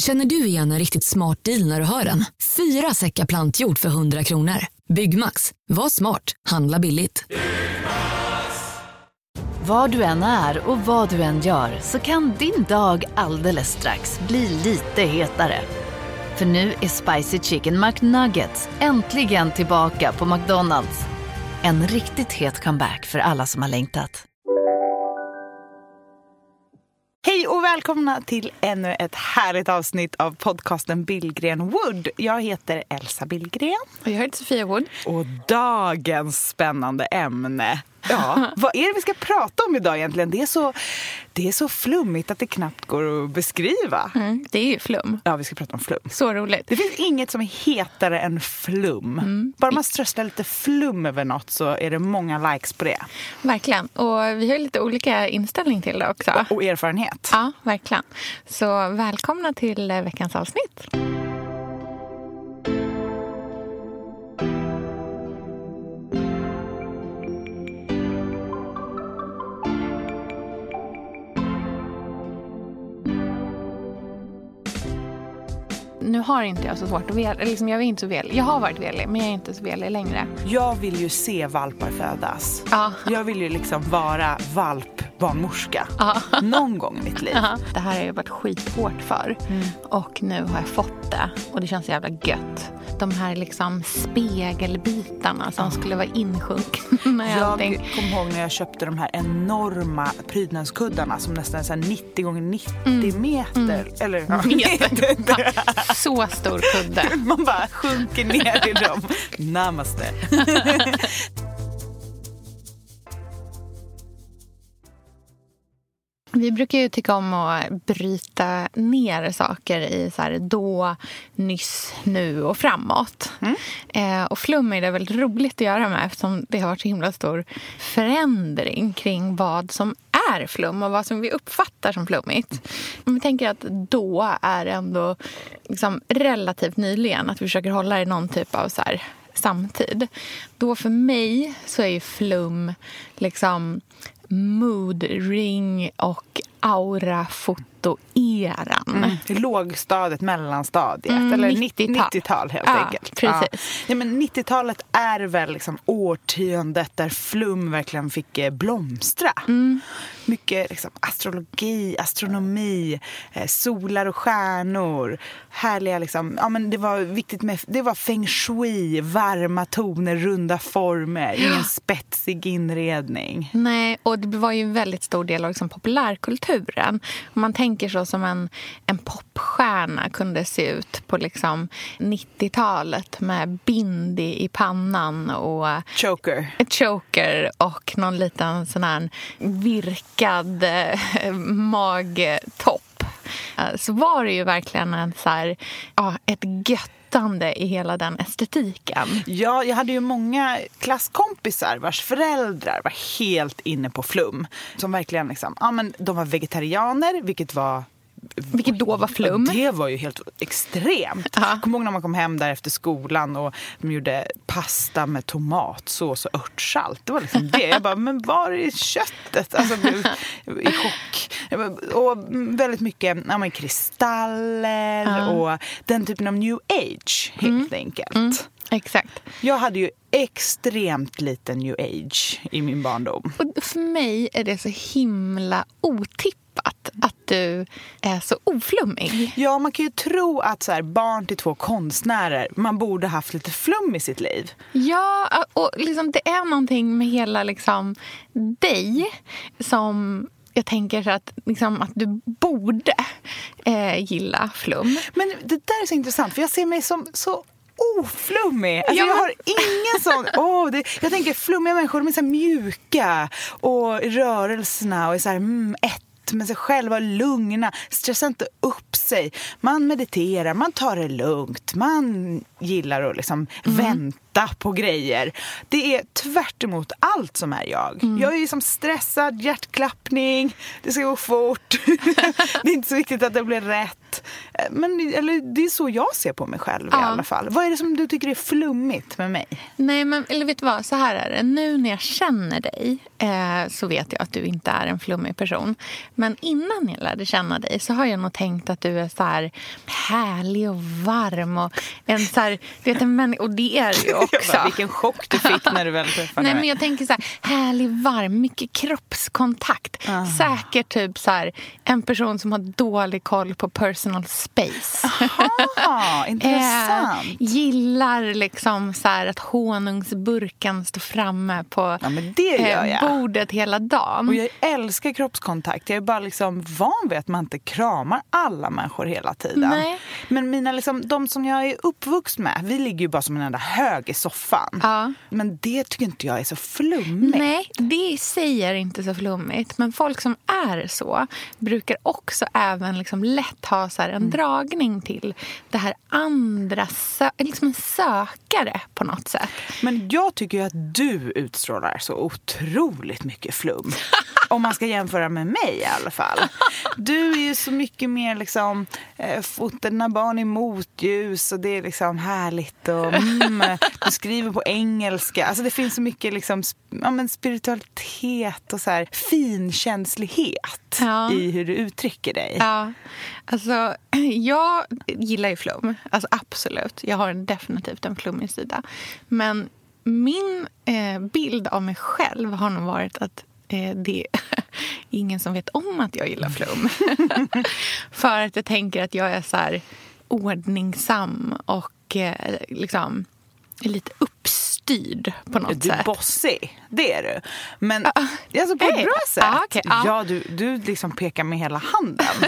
Känner du igen en riktigt smart deal när du hör den? Fyra säckar plantjord för 100 kronor. Byggmax. Var smart. Handla billigt. Var du än är och vad du än gör så kan din dag alldeles strax bli lite hetare. För nu är Spicy Chicken McNuggets äntligen tillbaka på McDonalds. En riktigt het comeback för alla som har längtat. Hej och välkomna till ännu ett härligt avsnitt av podcasten Billgren Wood. Jag heter Elsa Billgren. Och jag heter Sofia Wood. Och dagens spännande ämne Ja, vad är det vi ska prata om idag egentligen? Det är så, det är så flummigt att det knappt går att beskriva. Mm, det är ju flum. Ja, vi ska prata om flum. Så roligt. Det finns inget som är hetare än flum. Mm. Bara man strösslar lite flum över något så är det många likes på det. Verkligen. Och vi har lite olika inställning till det också. Och, och erfarenhet. Ja, verkligen. Så välkomna till veckans avsnitt. Nu har inte jag så svårt att välja. Liksom jag, är inte så velig. jag har varit velig, men jag är inte så velig längre. Jag vill ju se valpar födas. Ja. Jag vill ju liksom vara valpbarnmorska ja. någon gång i mitt liv. Ja. Det här har jag varit skithårt för. Mm. Och nu har jag fått det. Och det känns så jävla gött de här liksom spegelbitarna som skulle vara insjunkna Jag kommer ihåg när jag köpte de här enorma prydnadskuddarna som nästan är så 90 gånger 90 mm. meter. Mm. Eller, ja, meter. så stor kudde. Man bara sjunker ner i dem. Namaste. Vi brukar ju tycka om att bryta ner saker i så här då, nyss, nu och framåt. Mm. Eh, och flum är det väldigt roligt att göra med eftersom det har varit så himla stor förändring kring vad som är flum och vad som vi uppfattar som flummigt. Om vi tänker att då är ändå liksom relativt nyligen, att vi försöker hålla det i någon typ av så här samtid. Då för mig så är ju flum liksom moodring och aurafoto aurafotoeran. Mm. Lågstadiet, mellanstadiet mm, eller 90-tal 90 helt ja, enkelt. Precis. Ja. Ja, 90-talet är väl liksom årtiondet där flum verkligen fick eh, blomstra. Mm. Mycket liksom, astrologi, astronomi, eh, solar och stjärnor. Härliga liksom, ja men det var viktigt med, det var feng shui, varma toner, runda former, ingen spetsig inredning. Nej, och det var ju en väldigt stor del av liksom populärkultur kulturen. Om man tänker så som en, en popstjärna kunde se ut på liksom 90-talet med bindi i pannan och choker, choker och någon liten sån här virkad eh, magtopp. Eh, så var det ju verkligen en så här, ja, ett gött i hela den estetiken. Ja, jag hade ju många klasskompisar vars föräldrar var helt inne på flum. Som verkligen liksom, ja men de var vegetarianer, vilket var vilket då var flum. Det var ju helt extremt. Jag kommer ihåg när man kom hem där efter skolan och de gjorde pasta med tomatsås och örtsalt. Det var liksom det. Jag bara, men var är köttet? Alltså, i chock. Och väldigt mycket ja, men kristaller uh. och den typen av new age, helt mm. enkelt. Mm. Exakt. Jag hade ju extremt lite new age i min barndom. Och för mig är det så himla otippat otippat att du är så oflummig. Ja, man kan ju tro att så här, barn till två konstnärer, man borde haft lite flum i sitt liv. Ja, och liksom, det är någonting med hela liksom, dig som jag tänker att, liksom, att du borde eh, gilla flum. Men det där är så intressant, för jag ser mig som så oflummig. Alltså, ja. Jag har ingen sån... Oh, det, jag tänker flummiga människor, de är så mjuka och rörelserna och är så här, mm, ett med sig själva, lugna, stressa inte upp sig. Man mediterar, man tar det lugnt, man gillar att liksom mm. vänta på grejer. Det är tvärt allt som är jag. Mm. Jag är liksom stressad, hjärtklappning, det ska gå fort. det är inte så viktigt att det blir rätt. Men, eller, det är så jag ser på mig själv i Ja. alla fall. Vad är det som du tycker är flummigt med mig? Nej, men eller vet du vad? Så här är det. Nu när jag känner dig eh, så vet jag att du inte är en flummig person. Men innan jag lärde känna dig så har jag nog tänkt att du är så här härlig och varm. Och en så här, du vet, en människa, och det är du ju också. Bara, vilken chock du fick när du väl träffade Nej, mig. men jag tänker så här, härlig, varm, mycket kroppskontakt. Ah. Säkert typ så här, en person som har dålig koll på personal space. Ah, intressant. Eh, gillar liksom så här att honungsburken står framme på eh, Ja, jag. bordet hela dagen. Och jag älskar kroppskontakt. Jag är bara liksom van vid att man inte kramar alla människor hela tiden. Nej. Men mina liksom, de som jag är uppvuxen med, vi ligger ju bara som en enda hög i soffan. Ja. Men det tycker inte jag är så flummigt. Nej, det säger inte så flummigt. Men folk som är så brukar också även liksom lätt ha så här Mm. en dragning till det här andra, sö- liksom en sökare på något sätt. Men jag tycker ju att du utstrålar så otroligt mycket flum. Om man ska jämföra med mig i alla fall. Du är ju så mycket mer liksom eh, foten barn i motljus och det är liksom härligt och mm, du skriver på engelska. Alltså det finns så mycket liksom, ja, men spiritualitet och så här finkänslighet Ja. i hur du uttrycker dig. Ja, alltså jag gillar ju flum. Alltså absolut. Jag har definitivt en flummig sida. Men min eh, bild av mig själv har nog varit att eh, det är ingen som vet om att jag gillar flum. För att jag tänker att jag är så här ordningsam och eh, liksom lite upps uppstyrd på något Du är sätt. bossig, det är du. Men alltså på är ett bra sätt. Ah, okej, ah. Ja, du, du liksom pekar med hela handen.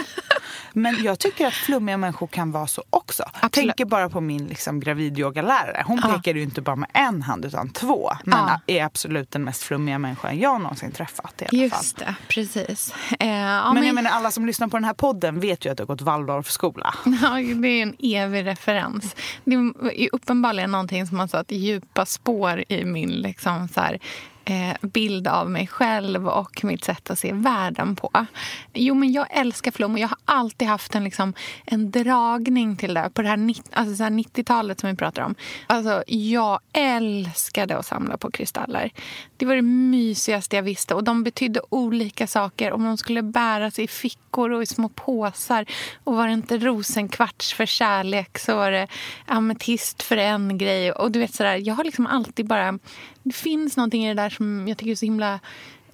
Men jag tycker att flummiga människor kan vara så också. Absolut. Tänker bara på min liksom, gravidyogalärare. Hon pekar ju inte bara med en hand utan två. Men Ja. är absolut den mest flummiga människan jag någonsin träffat. I alla fall. Just det, precis. Eh, ja, Men jag menar, alla som lyssnar på den här podden vet ju att du har gått Waldorfskola. Ja, det är en evig referens. Det är uppenbarligen någonting som har satt djupa spår i min liksom, så här, Eh, bild av mig själv och mitt sätt att se världen på. Jo, men jag älskar flum och jag har alltid haft en, liksom, en dragning till det. På det här, alltså, så här 90-talet som vi pratar om. Alltså, jag älskade att samla på kristaller. Det var det mysigaste jag visste. Och De betydde olika saker. Om de skulle bäras i fickor och i små påsar. Och Var det inte rosenkvarts för kärlek så var det ametist för en grej. Och du vet sådär, Jag har liksom alltid bara... Det finns någonting i det där som jag tycker är så himla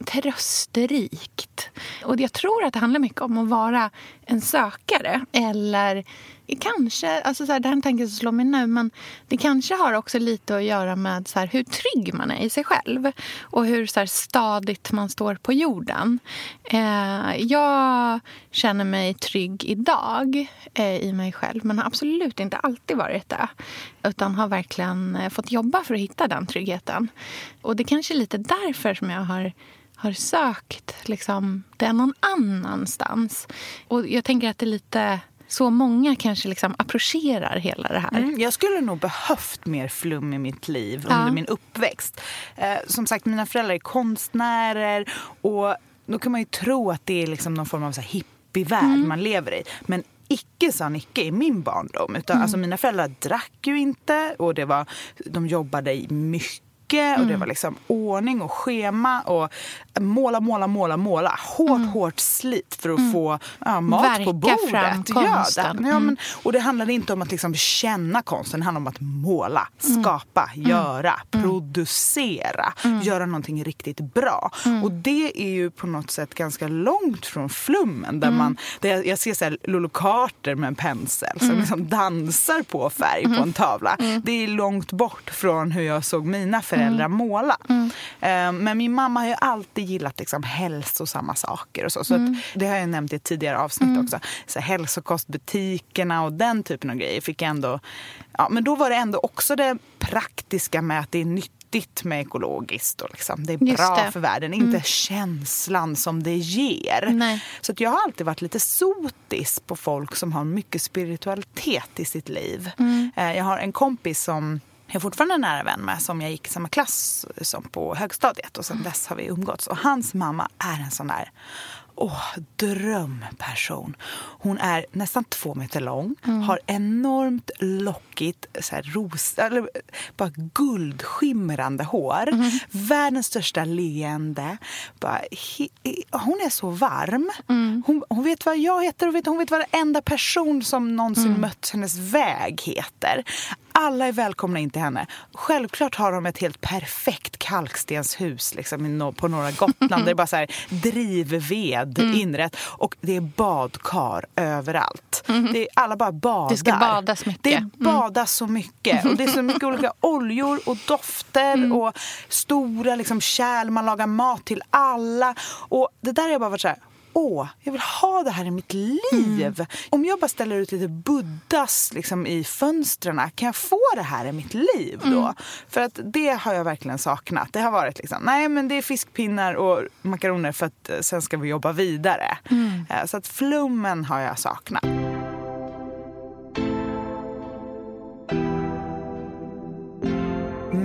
trösterikt. Och jag tror att det handlar mycket om att vara en sökare. Eller kanske, alltså så här, det här är en tanke som slår mig nu, men det kanske har också lite att göra med så här, hur trygg man är i sig själv. Och hur så här, stadigt man står på jorden. Eh, jag känner mig trygg idag eh, i mig själv, men har absolut inte alltid varit det. Utan har verkligen eh, fått jobba för att hitta den tryggheten. Och det kanske är lite därför som jag har har sökt liksom, det någon annanstans. Och jag tänker att det är lite så många kanske liksom approcherar hela det här. Mm, jag skulle nog behövt mer flum i mitt liv Ja. under min uppväxt. Eh, som sagt, mina föräldrar är konstnärer och då kan man ju tro att det är liksom någon form av så här hippievärld Mm. man lever i. Men icke sa Nicke i min barndom. Utan, Mm. alltså, mina föräldrar drack ju inte och det var, de jobbade i mycket och Mm. det var liksom ordning och schema och måla, måla, måla, måla. Hårt, hårt slit för att få ja, mat Mm. Verka på bordet. fram Ja, konsten. det, ja, men, och det handlade inte om att liksom känna konsten, det handlade om att måla, Mm. skapa, göra, producera, göra någonting riktigt bra. Mm. Och det är ju på något sätt ganska långt från flummen. Där Mm. man, där jag, jag ser så här Lolo Carter med en pensel som Mm. liksom dansar på färg på en tavla. Det är långt bort från hur jag såg mina föräldrar Mm. måla. Eh, Men min mamma har ju alltid gillat liksom hälsosamma saker och så. så Mm. det har jag nämnt i ett tidigare avsnitt också. Så hälsokostbutikerna och den typen av grejer fick jag ändå... Ja, men då var det ändå också det praktiska med att det är nyttigt med ekologiskt och liksom, det är bra det. för världen. Inte känslan som det ger. Nej. Så att jag har alltid varit lite sotis på folk som har mycket spiritualitet i sitt liv. Eh, Jag har en kompis som jag är fortfarande nära vän med som jag gick i samma klass som på högstadiet och sen dess har vi umgåtts. Och hans mamma är en sån där åh, drömperson. Hon är nästan två meter lång, har enormt lockigt, så här, ros, eller, bara guldskimrande hår. Världens största leende. Bara, he, hon är så varm. Hon, hon vet vad jag heter och vet, hon vet vad varenda person som någonsin mött hennes väg heter. Alla är välkomna in till henne. Självklart har de ett helt perfekt kalkstenshus liksom, på norra Gotland. det är bara så här, drivved inrätt och det är badkar överallt. Det är, alla bara badar. Det ska badas mycket. Det badas så mycket. Och det är så mycket olika oljor och dofter och stora liksom, kärl man lagar mat till alla. Och det där har jag bara varit så här åh, jag vill ha det här i mitt liv. Om jag bara ställer ut lite buddhas liksom, i fönstren, kan jag få det här i mitt liv då? För att det har jag verkligen saknat. Det har varit liksom, nej men det är fiskpinnar och makaroner för att eh, sen ska vi jobba vidare. Eh, Så att flummen har jag saknat.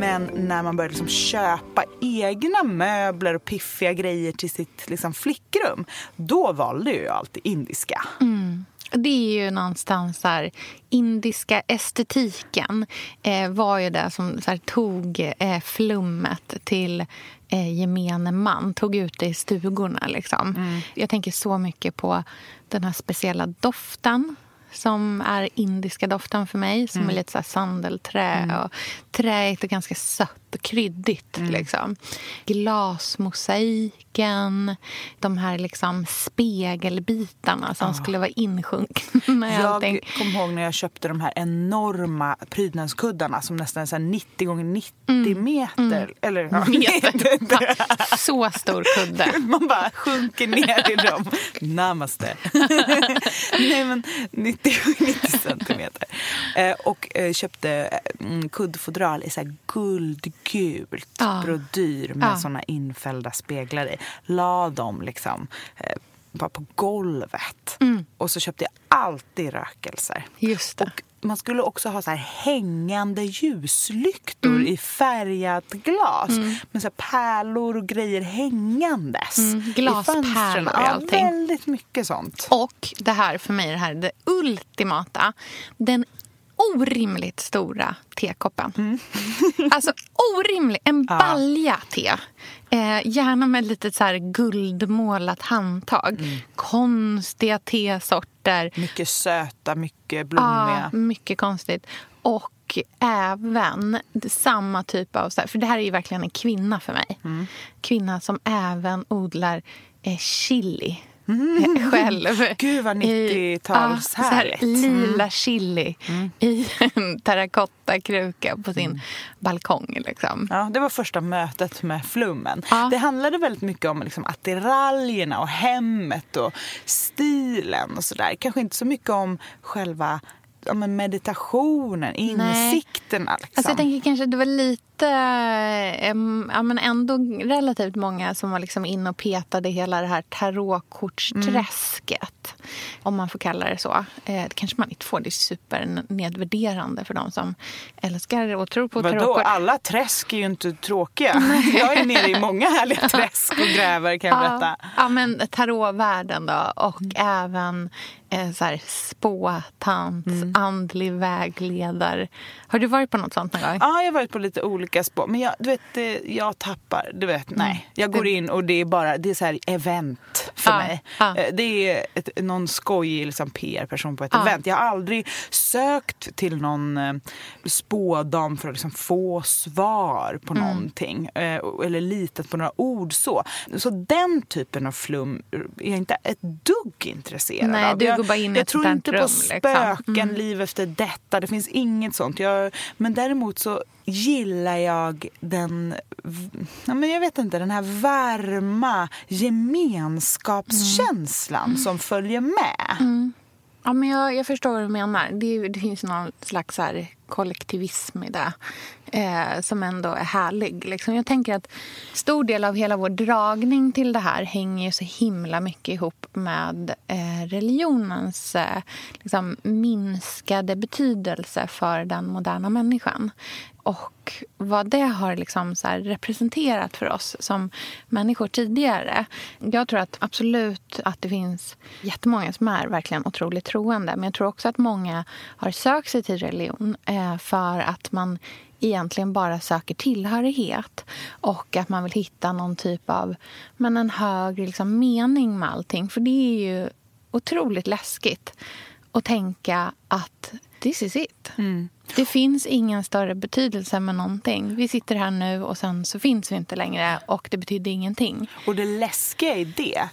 Men när man började liksom köpa egna möbler och piffiga grejer till sitt liksom flickrum, då valde jag alltid indiska. Det är ju någonstans så här, indiska estetiken eh, var ju det som här, tog eh, flummet till eh, gemene man, tog ut det i stugorna. Liksom. Jag tänker så mycket på den här speciella doften som är indiska doften för mig. Som är lite så sandelträ och träigt och ganska sött och kryddigt. Liksom. Glasmosaiken, de här liksom spegelbitarna som skulle vara insjunkna i allting. Jag kommer ihåg när jag köpte de här enorma prydnadskuddarna som nästan är så här 90 gånger 90 meter. Eller, ja, Meter. Så stor kudde. Man bara sjunker ner i dem. Namaste. Nej, men 90, 90 centimeter. Eh, och eh, köpte mm, kuddfodral i så här guldgult Ja. brodyr med Ja. såna infällda speglar i. La dem liksom eh, bara på golvet. Och så köpte jag alltid rökelser. Just det. Och man skulle också ha så här hängande ljuslyktor i färgat glas med så pärlor och grejer hängandes. i Glaspärlor och Ja, allting. väldigt mycket sånt. Och det här för mig, det här det ultimata. Den orimligt stora tekoppen. Alltså orimlig. En balja te. Eh, gärna med lite så här guldmålat handtag. Konstiga tesorter. Mycket söta, mycket Ja, blommiga. mycket konstigt. Och även samma typ av... så här- För det här är ju verkligen en kvinna för mig. Kvinna som även odlar eh, chili. Eh, Själv. Gud, vad I- 90-talshärligt. ja, så här Lila chili i en terrakottakruka på sin balkong. Liksom. Ja, det var första mötet med flummen. Ja. Det handlade väldigt mycket om liksom attiraljerna och hemmet och stilen och sådär. Kanske inte så mycket om själva ja, men meditationen, insikterna. Liksom. Alltså jag tänker kanske det var lite, em, ja men ändå relativt många som var liksom inne och petade hela det här tarotkortsträsket. Om man får kalla det så. Eh, det kanske man inte får, det är supernedvärderande för de som älskar och tror på Vadå? tarotkort. Alla träsk är ju inte tråkiga. Jag är nere i många härliga träsk och gräver kan jag berätta. Ja, ja, men tarotvärlden då. Och även eh, så här, spåtant, andlig vägledare. Har du varit på något sånt någon gång? Ja, jag har varit på lite olika spår. Men jag, du vet, jag tappar. Du vet, nej. Jag går in och det är bara det är så här event för Ja, mig. ja. Eh, Det är ett, någon skojig liksom, PR-person på ett Ja. event. Jag har aldrig sökt till någon eh, spådam för att liksom, få svar på Mm. någonting. Eh, eller litat på några ord så. Så den typen av flum är jag inte ett dugg intresserad Nej, av. bara in jag ett tror inte på liksom. spöken, liv efter detta. Det finns inget sånt. Jag, men däremot så gillar jag den, ja, men jag vet inte, den här varma gemenskapskänslan Mm. som följer med. Ja, men jag, jag förstår vad du menar. Det, det finns någon slags kollektivism i det eh, som ändå är härlig. Liksom. Jag tänker att stor del av hela vår dragning till det här hänger så himla mycket ihop med eh, religionens eh, liksom, minskade betydelse för den moderna människan och vad det har liksom så representerat för oss som människor tidigare. Jag tror att absolut att det finns jättemånga som är verkligen otroligt troende. Men jag tror också att många har sökt sig till religion eh, för att man egentligen bara söker tillhörighet och att man vill hitta någon typ av men en högre liksom, mening med allting. För det är ju otroligt läskigt att tänka att this is it. Mm. Det finns ingen större betydelse med någonting. Vi sitter här nu och sen så finns vi inte längre och det betyder ingenting. Och det läskiga i det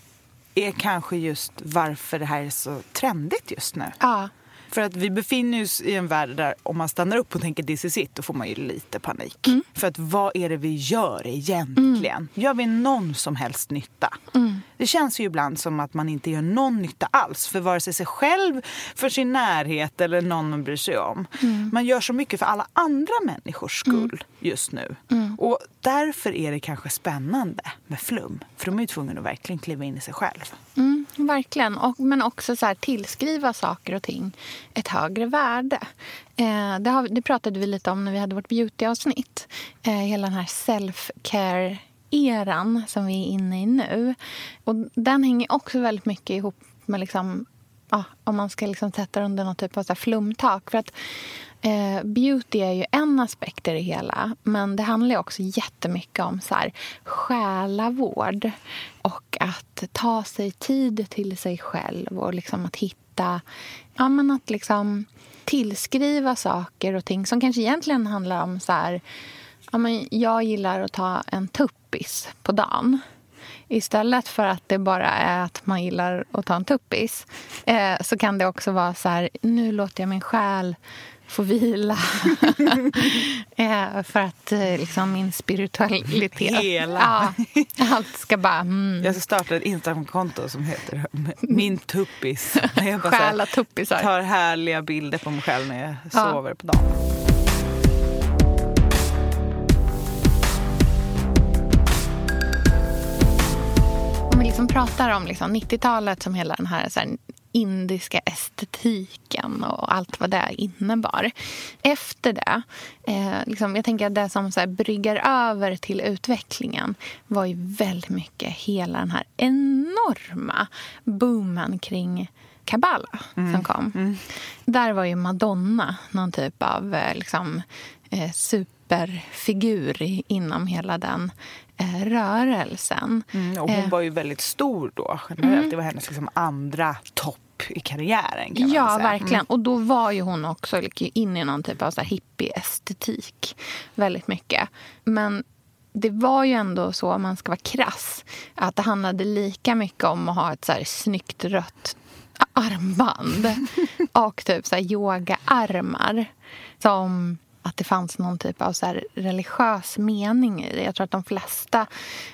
är kanske just varför det här är så trendigt just nu. Ja. För att vi befinner oss i en värld där om man stannar upp och tänker this is it, då får man ju lite panik. Mm. För att vad är det vi gör egentligen? Mm. Gör vi någon som helst nytta? Mm. Det känns ju ibland som att man inte gör någon nytta alls för vare sig sig själv, för sin närhet eller någon man bryr sig om. Mm. Man gör så mycket för alla andra människors mm. skull just nu. Mm. Och därför är det kanske spännande med flum. För de är ju tvungna att verkligen kliva in i sig själv. Mm, verkligen. Och, men också så här, tillskriva saker och ting ett högre värde. Eh, det, har, det, pratade vi lite om när vi hade vårt beautyavsnitt. Eh, hela den här self-care eran som vi är inne i nu. Och den hänger också väldigt mycket ihop med liksom, ja, om man ska liksom sätta under någon typ av så flumtak. För att eh, beauty är ju en aspekt i det hela. Men det handlar också jättemycket om så här, själavård och att ta sig tid till sig själv och liksom att hitta... Ja, men att liksom tillskriva saker och ting som kanske egentligen handlar om så här ja, men jag gillar att ta en tuppis på dagen. Istället för att det bara är att man gillar att ta en tuppis eh, så kan det också vara så här, nu låter jag min själ få vila. eh, för att eh, liksom min spiritualitet... Hela. Ja, allt ska bara... Mm. Jag ska starta ett Instagramkonto som heter Min tuppis. Jag bara Stjäla tuppisar. tar härliga bilder på mig själv när jag ja. sover på dagen. liksom pratar om liksom 90-talet som hela den här, så här indiska estetiken och allt vad det innebar. Efter det, eh, liksom, jag tänker att det som så här bryggar över till utvecklingen var ju väldigt mycket hela den här enorma boomen kring kabbala mm. som kom. Mm. Där var ju Madonna någon typ av eh, liksom, eh, superfigur inom hela den eh, rörelsen. Mm, och hon eh. var ju väldigt stor då generellt. Mm. Det var hennes liksom andra topp i karriären. Kan ja, man säga. verkligen. Mm. Och då var ju hon också inne i någon typ av hippie-estetik väldigt mycket. Men det var ju ändå så, om man ska vara krass, att det handlade lika mycket om att ha ett så här snyggt rött armband och typ så här yogaarmar som att det fanns någon typ av så religiös mening i det. Jag tror att de flesta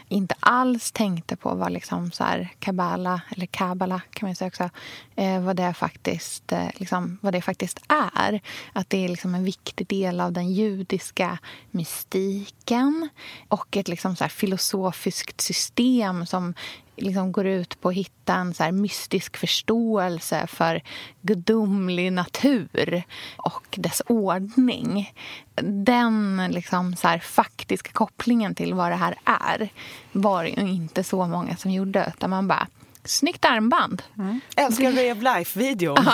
inte alls tänkte på vad liksom så här kabbala, eller kabbala kan man säga också, eh, vad, det faktiskt, eh, liksom, vad det faktiskt är. Att det är liksom en viktig del av den judiska mystiken och ett liksom så filosofiskt system som liksom går ut på att hitta en så mystisk förståelse för gudomlig natur och dess ordning. Den liksom så faktiska kopplingen till vad det här är var det inte så många som gjorde. Utan man bara, snyggt armband. Mm. Älskar Ray of Life-videon.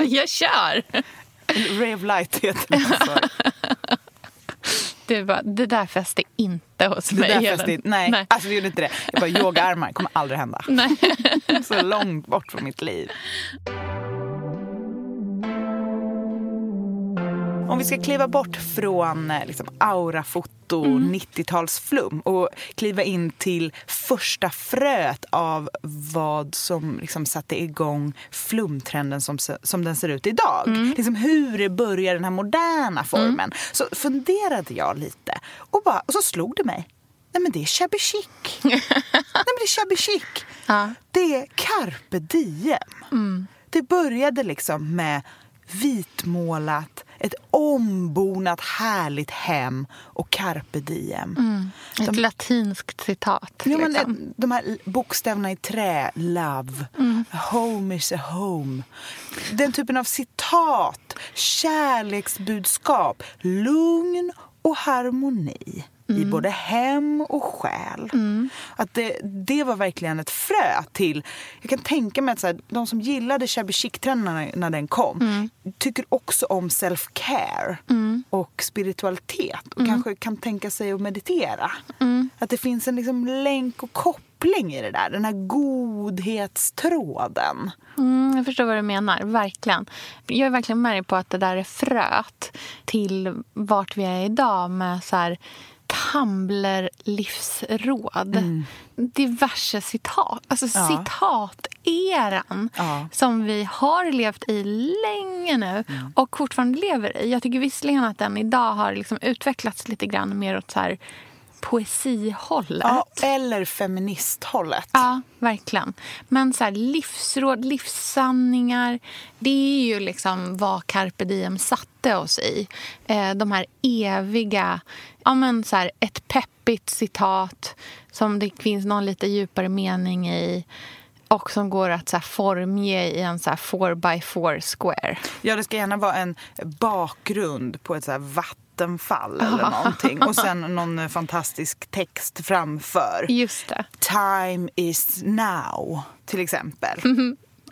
jag kör! Ray of Light heter den. Du bara, det där fäste inte hos mig. Det där fäste inte, nej, nej, alltså det gjorde inte det. Jag bara, yogaarmar kommer aldrig hända. Nej. Så långt bort från mitt liv. Om vi ska kliva bort från eh, liksom, aurafoto, mm. 90-talsflum och kliva in till första fröet av vad som liksom, satte igång flumtrenden som, som den ser ut idag. Mm. Liksom, hur börjar den här moderna formen? Mm. Så funderade jag lite och, bara, och så slog det mig. Nej men det är shabby chic. Nej men det är shabby chic. Ja. Det är carpe diem. Mm. Det började liksom med vitmålat ett ombonat härligt hem och carpe diem. Ett latinskt citat. Ja, men liksom. eh, de här bokstäverna i trä, love, home is a home. Den typen av citat, kärleksbudskap, lugn och harmoni i både hem och själ. Att det, det var verkligen ett frö till... Jag kan tänka mig att så här, de som gillade shabby chic-trenden när, när den kom tycker också om self-care och spiritualitet och kanske kan tänka sig att meditera. Att det finns en liksom länk och koppling i det där. Den här godhetstråden. Mm, jag förstår vad du menar, verkligen. Jag är verkligen med på att det där är fröet till vart vi är idag med så här Tumblr-livsråd. Diverse citat. Alltså Ja. citateran Ja. som vi har levt i länge nu och fortfarande lever i. Jag tycker visserligen att den idag har liksom utvecklats lite grann mer åt så här poesihållet. Ja, eller feministhållet. Ja, verkligen. Men så här, livsråd, livssanningar, det är ju liksom vad carpe diem satte oss i. Eh, de här eviga, ja men så här, ett peppigt citat som det finns någon lite djupare mening i och som går att så här, formge i en så här 4x4 square. Ja, det ska gärna vara en bakgrund på ett så här vattenfall eller någonting. Och sen någon eh, fantastisk text framför. Just det. Time is now, till exempel.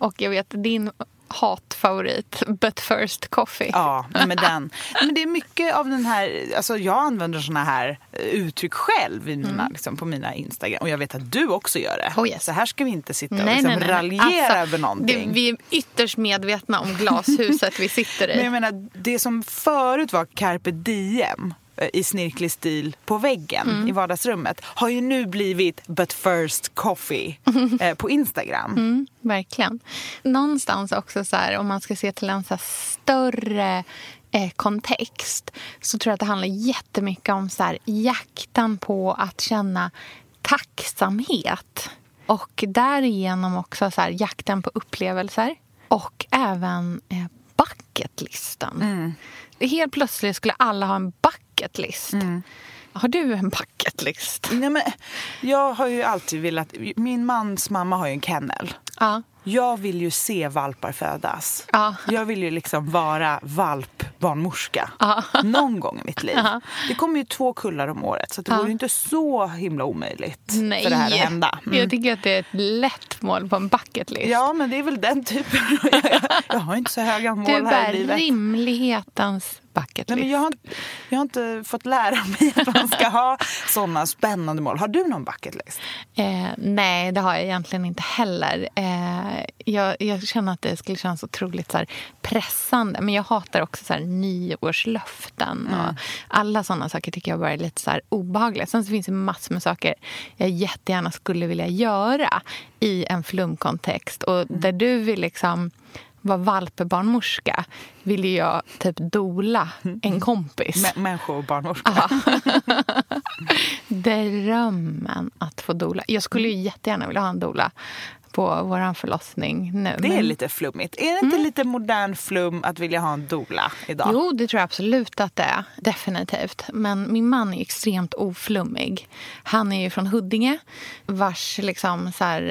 Och jag vet din hatfavorit, But first coffee. Ja, men den. Men det är mycket av den här, alltså jag använder såna här eh, uttryck själv i mina, liksom, på mina Instagram. Och jag vet att du också gör det. Oh, yes. Så här ska vi inte sitta och Nej, liksom nej, nej. raljera Alltså, över någonting. Det, vi är ytterst medvetna om glashuset vi sitter i. Men jag menar, det som förut var carpe diem i snirklig stil på väggen Mm. i vardagsrummet har ju nu blivit but first coffee eh, på Instagram. Mm, verkligen. Någonstans också, så här, om man ska se till en så större eh, kontext så tror jag att det handlar jättemycket om så här, jakten på att känna tacksamhet. Och därigenom också så här, jakten på upplevelser. Och även eh, bucketlisten. Helt plötsligt skulle alla ha en bucketlist. Har du en bucketlist? Nej, men, jag har ju alltid velat, min mans mamma har ju en kennel. Ja. Jag vill ju se valpar födas. Ja. Jag vill ju liksom vara valpbarnmorska någon gång i mitt liv. Det kommer ju två kullar om året så det vore ju inte så himla omöjligt Nej. för det här att hända. Mm. Jag tycker att det är ett lätt mål på en bucketlist. Ja, men det är väl den typen. jag, har inte så höga mål du här i livet. rimlighetens bucketlist. Nej, men jag, har, inte- jag har inte fått lära mig att man ska ha såna spännande mål. Har du någon bucketlist? Eh, nej, det har jag egentligen inte heller. Eh, jag, jag känner att det skulle kännas otroligt så pressande. Men jag hatar också så nyårslöften. Och alla såna saker tycker jag bara är lite så här, obehagliga. Sen så finns det massor med saker jag jättegärna skulle vilja göra i en flumkontext. Och där du vill liksom vara valpbarnmorska vill ju jag typ dola en kompis. Mä- Människobarnmorska. Drömmen att få dola. Jag skulle ju jättegärna vilja ha en dola på vår förlossning nu. Det är men- lite flummigt. Är det inte lite modern flum att vilja ha en dola idag? Jo, det tror jag absolut att det är. Definitivt. Men min man är extremt oflummig. Han är ju från Huddinge vars liksom, så här,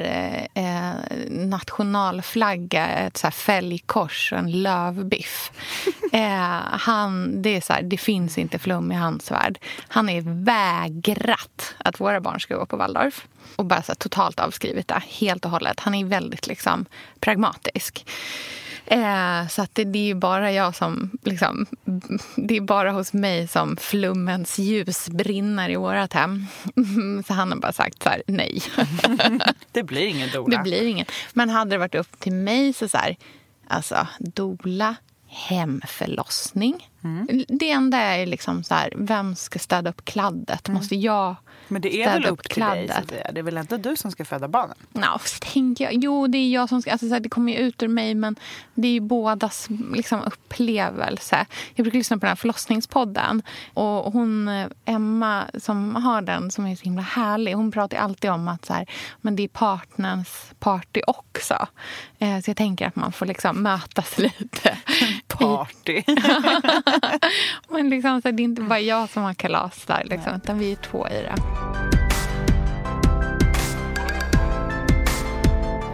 eh, eh, nationalflagga är ett så här, fälgkors och en lövbiff. eh, han, det, är så här, det finns inte flum i hans värld. Han är vägrat att våra barn ska gå på Waldorf. Och bara så totalt avskrivit det, helt och hållet. Han är väldigt liksom, pragmatisk. Eh, så att det, det är bara jag som... Liksom, det är bara hos mig som flummens ljus brinner i vårt hem. Så han har bara sagt så här, nej. Det blir ingen dola. Det blir inget. Men hade det varit upp till mig så så här, alltså dola, hemförlossning. Det enda är liksom så här, vem ska städa upp kladdet? Måste jag Men det är väl upp till dig? kladdet? Sofia? Det är väl inte du som ska föda barnen? Så tänker jag. Jo, det är jag som ska... Alltså, så här, det kommer ju ut ur mig, men det är ju bådas liksom, upplevelse. Jag brukar lyssna på den här förlossningspodden. Och hon, Emma, som har den, som är så himla härlig, hon pratar alltid om att så här, men det är partners party också. Eh, så jag tänker att man får liksom mötas lite party. Men liksom, så det är inte bara jag som har kalas där, liksom, utan vi är två i det.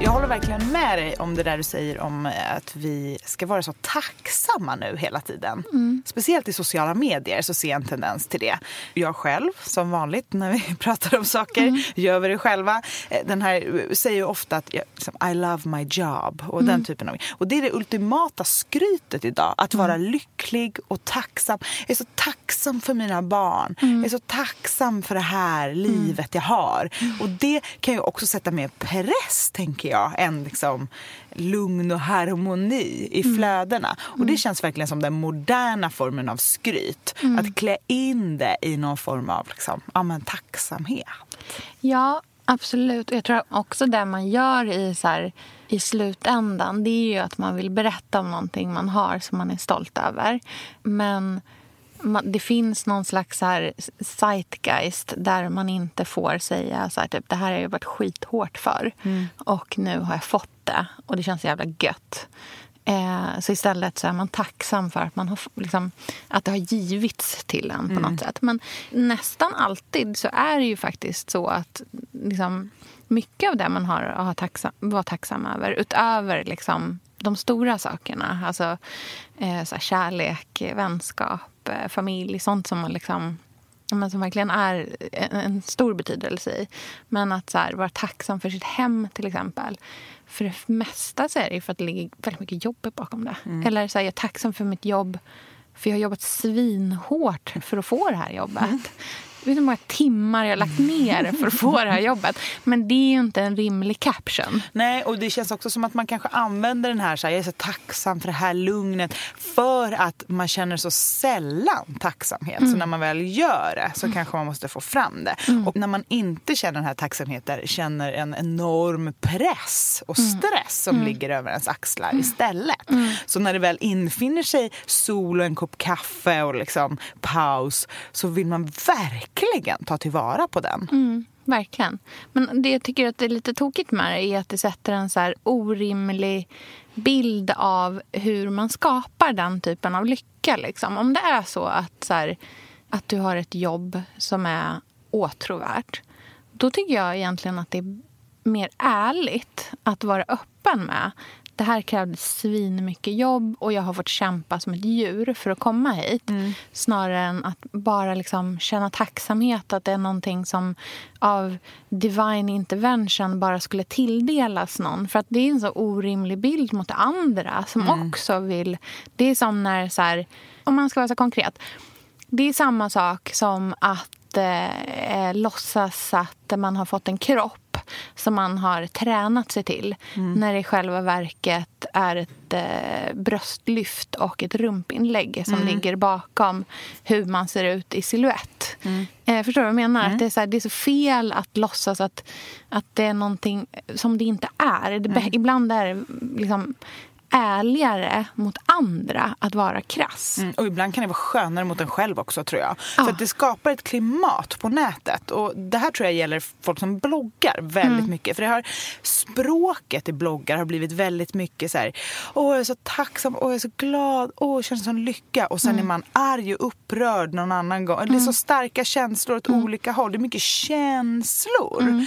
Jag håller verkligen med dig om det där du säger om eh, att vi ska vara så tacksamma nu hela tiden. Mm. Speciellt i sociala medier så ser jag en tendens till det. Jag själv, som vanligt när vi pratar om saker, mm. gör vi det själva. Eh, den här säger ofta att liksom, I love my job och mm. den typen av Och det är det ultimata skrytet idag. Att vara mm. lycklig och tacksam. Jag är så tacksam för mina barn. Mm. Jag är så tacksam för det här livet jag har. Och det kan ju också sätta mer press, tänker jag jag, en liksom lugn och harmoni i mm. flödena. Och det mm. känns verkligen som den moderna formen av skryt. Mm. Att klä in det i någon form av liksom, ja, men tacksamhet. Ja, absolut. Jag tror också det man gör i, så här, i slutändan det är ju att man vill berätta om någonting man har som man är stolt över. Men det finns någon slags här zeitgeist där man inte får säga så här, typ, det här har jag jobbat skithårt för mm. och nu har jag fått det och det känns jävla gött. Eh, så istället så är man tacksam för att, man har, liksom, att det har givits till en på mm. något sätt. Men nästan alltid så är det ju faktiskt så att liksom, mycket av det man har att tacksam, vara tacksam över utöver liksom, de stora sakerna, alltså eh, så kärlek, vänskap familj, sånt som man liksom men som verkligen är en stor betydelse i. Men att så här, vara tacksam för sitt hem, till exempel. För det mesta så är det för att det ligger väldigt mycket jobb bakom det. Mm. Eller så här, jag är tacksam för mitt jobb för jag har jobbat svinhårt för att få det här jobbet. Mm vet hur många timmar jag har lagt ner för att få det här jobbet. Men det är ju inte en rimlig caption. Nej, och det känns också som att man kanske använder den här, så här jag är så tacksam för det här lugnet, för att man känner så sällan tacksamhet. Mm. Så när man väl gör det så mm. kanske man måste få fram det. Mm. Och när man inte känner den här tacksamheten, känner en enorm press och mm. stress som mm. ligger över ens axlar mm. istället. Så när det väl infinner sig sol och en kopp kaffe och liksom paus så vill man verkligen verkligen ta tillvara på den. Mm, verkligen. Men det jag tycker att det är lite tokigt med det är att det sätter en så orimlig bild av hur man skapar den typen av lycka. Liksom. Om det är så att, så här, att du har ett jobb som är åtråvärt då tycker jag egentligen att det är mer ärligt att vara öppen med det här krävde svin mycket jobb och jag har fått kämpa som ett djur för att komma hit. Mm. Snarare än att bara liksom känna tacksamhet att det är någonting som av divine intervention bara skulle tilldelas någon. För att det är en så orimlig bild mot andra som mm. också vill... Det är som när, så här, om man ska vara så konkret. Det är samma sak som att eh, låtsas att man har fått en kropp som man har tränat sig till. Mm. När det i själva verket är ett eh, bröstlyft och ett rumpinlägg som mm. ligger bakom hur man ser ut i siluett. Mm. Eh, förstår du vad jag menar? Att mm. det, är så här, det är så fel att låtsas att, att det är någonting som det inte är. Det, mm. ibland är det liksom ärligare mot andra att vara krass. Mm, och ibland kan det vara skönare mot en själv också tror jag. Ja. För att det skapar ett klimat på nätet. Och det här tror jag gäller folk som bloggar väldigt mm. mycket. För det har, språket i bloggar har blivit väldigt mycket så här, åh jag är så tacksam, åh jag är så glad, åh jag känner sån lycka. Och sen mm. är man arg och upprörd någon annan gång. Det är så mm. starka känslor åt mm. olika håll. Det är mycket känslor.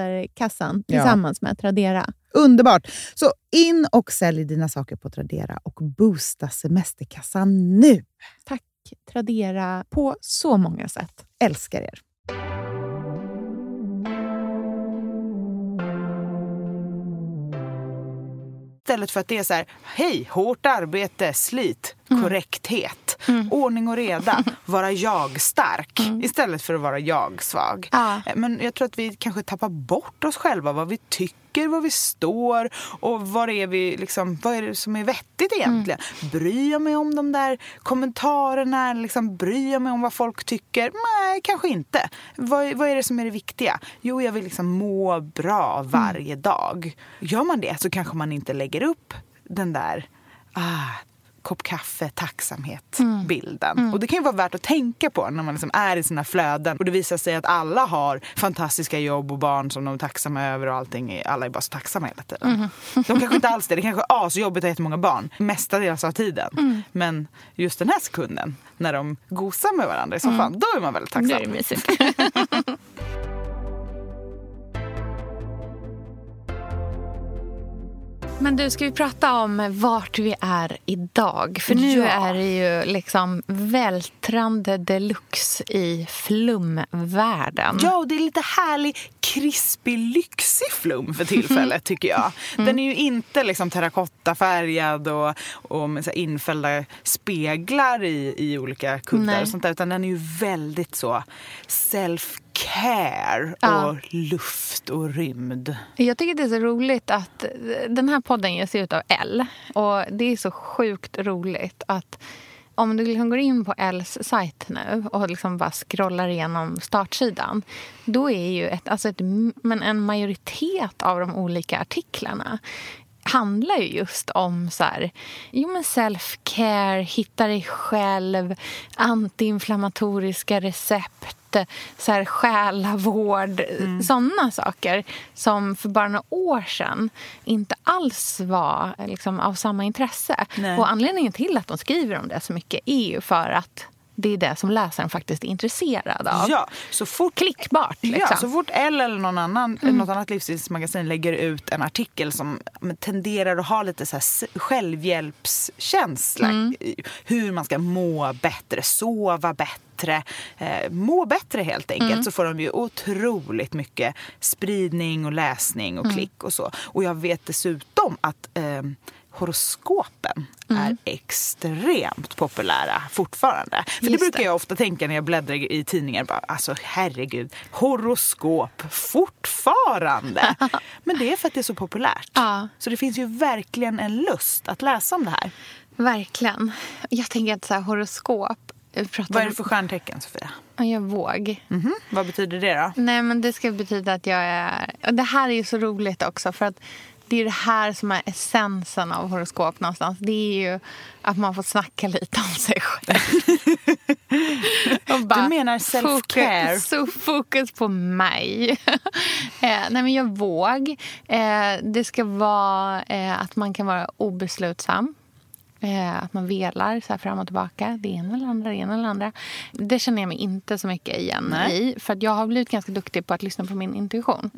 semesterkassan Ja. tillsammans med Tradera. Underbart! Så in och sälj dina saker på Tradera och boosta semesterkassan nu. Tack Tradera på så många sätt. Älskar er! Istället för att det är så här, hej, hårt arbete, slit, korrekthet, ordning och reda, vara jag-stark istället för att vara jag-svag. Ja. Eh, Men jag tror att vi kanske tappar bort oss själva, vad vi tycker, var vi står och vad är, vi, liksom, vad är det som är vettigt egentligen. Bryr jag mig om de där kommentarerna? Liksom, bryr jag mig om vad folk tycker? Nej, kanske inte. Vad, vad är det som är det viktiga? Jo, jag vill liksom må bra varje dag. Gör man det så kanske man inte lägger upp den där ah, kopp kaffe, tacksamhet-bilden. Och det kan ju vara värt att tänka på när man liksom är i sina flöden och det visar sig att alla har fantastiska jobb och barn som de är tacksamma över och allting. Alla är bara så tacksamma hela tiden. De kanske inte alls det. Det kanske är asjobbigt att ha jättemånga barn mestadels av tiden. Men just den här sekunden när de gosar med varandra i soffan, då är man väldigt Det är tacksam. mysigt. Men du, ska vi prata om vart vi är idag? För nu Ja. är det ju liksom vältrande deluxe i flumvärlden. Ja, och det är lite härlig, krispig, lyxig flum för tillfället tycker jag. Den är ju inte liksom terrakottafärgad och, och med så infällda speglar i, i olika kuddar och sånt där. Utan den är ju väldigt så self-care Ja. och luft och rymd. Jag tycker det är så roligt att den här podden ges ut av L. Och det är så sjukt roligt att om du liksom går in på Ls sajt nu och liksom bara scrollar igenom startsidan då är ju ett, alltså ett, men en majoritet av de olika artiklarna handlar ju just om så här, jo men self-care, hitta dig själv, antiinflammatoriska recept, så här, själavård, Mm. sådana saker som för bara några år sedan inte alls var liksom, av samma intresse. Nej. Och anledningen till att de skriver om det så mycket är ju för att det är det som läsaren faktiskt är intresserad av. Ja, så fort Klickbart. Liksom. Ja, så fort L eller någon annan, något annat livsstilsmagasin lägger ut en artikel som tenderar att ha lite så här självhjälpskänsla. i Hur man ska må bättre, sova bättre, eh, må bättre helt enkelt. Så får de ju otroligt mycket spridning och läsning och klick och så. Och jag vet dessutom att eh, horoskopen är extremt populära fortfarande. För det Just brukar det. jag ofta tänka när jag bläddrar i tidningar. Bara, alltså herregud, horoskop fortfarande. Men det är för att det är så populärt. Ja. Så det finns ju verkligen en lust att läsa om det här. Verkligen. Jag tänker att så här, horoskop... pratar Vad är det för stjärntecken Sofia? Ja, Jag våg. Mhm, Vad betyder det då? Nej, men det ska betyda att jag är... och Det här är ju så roligt också för att det är det här som är essensen av horoskop någonstans. Det är ju att man får snacka lite om sig själv. Bara Du menar self-care? Fokus, så fokus på mig. eh, nej, men jag våg. Eh, det ska vara eh, att man kan vara obeslutsam. Eh, att man velar så fram och tillbaka. Det ena eller andra, det ena eller andra. Det känner jag mig inte så mycket igen Nej. i. För att jag har blivit ganska duktig på att lyssna på min intuition.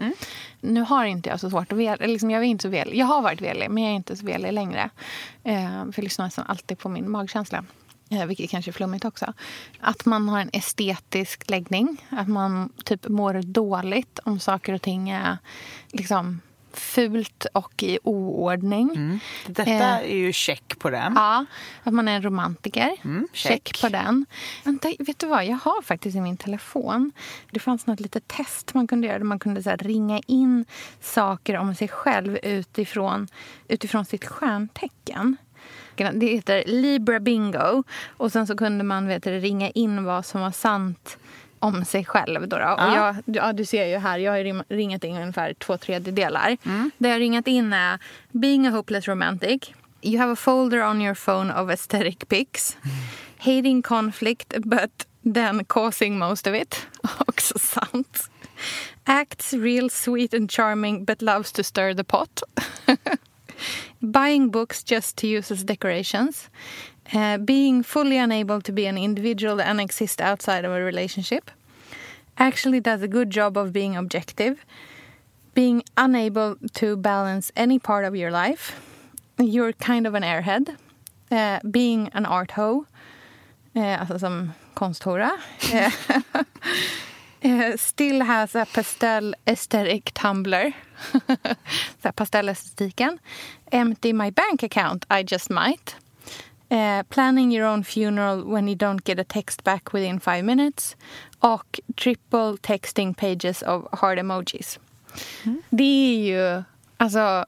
Nu har inte jag så svårt att vela. Liksom, jag, är inte så vel. jag har varit velig, men jag är inte så velig längre. Eh, för jag lyssnar nästan alltid på min magkänsla. Eh, vilket kanske är flummigt också. Att man har en estetisk läggning. Att man typ mår dåligt om saker och ting är liksom fult och i oordning. Detta Eh. är ju check på den. Ja, att man är en romantiker. Mm, check. check. på den. Vänta, vet du vad? Jag har faktiskt i min telefon... Det fanns något litet test man kunde göra. Där man kunde så ringa in saker om sig själv utifrån, utifrån sitt stjärntecken. Det heter Libra Bingo. Och sen så kunde man vet du, ringa in vad som var sant om sig själv. Då, då. Och jag, ja, du ser ju här, jag har ringat in ungefär två tredjedelar. Det jag har ringat in är Being a hopeless romantic. You have a folder on your phone of aesthetic pics. Hating conflict but then causing most of it. Också sant. Acts real sweet and charming but loves to stir the pot. Buying books just to use as decorations. Uh, being fully unable to be an individual and exist outside of a relationship. Actually does a good job of being objective. Being unable to balance any part of your life. You're kind of an airhead. Uh, being an art hoe. Uh, alltså som konsthora. Eh, eh, still has a pastel aesthetic tumbler. Här Pastellestetiken. Empty my bank account, I just might. Eh, planning your own funeral when you don't get a text back within five minutes. Och triple texting pages of hard emojis. Det är ju alltså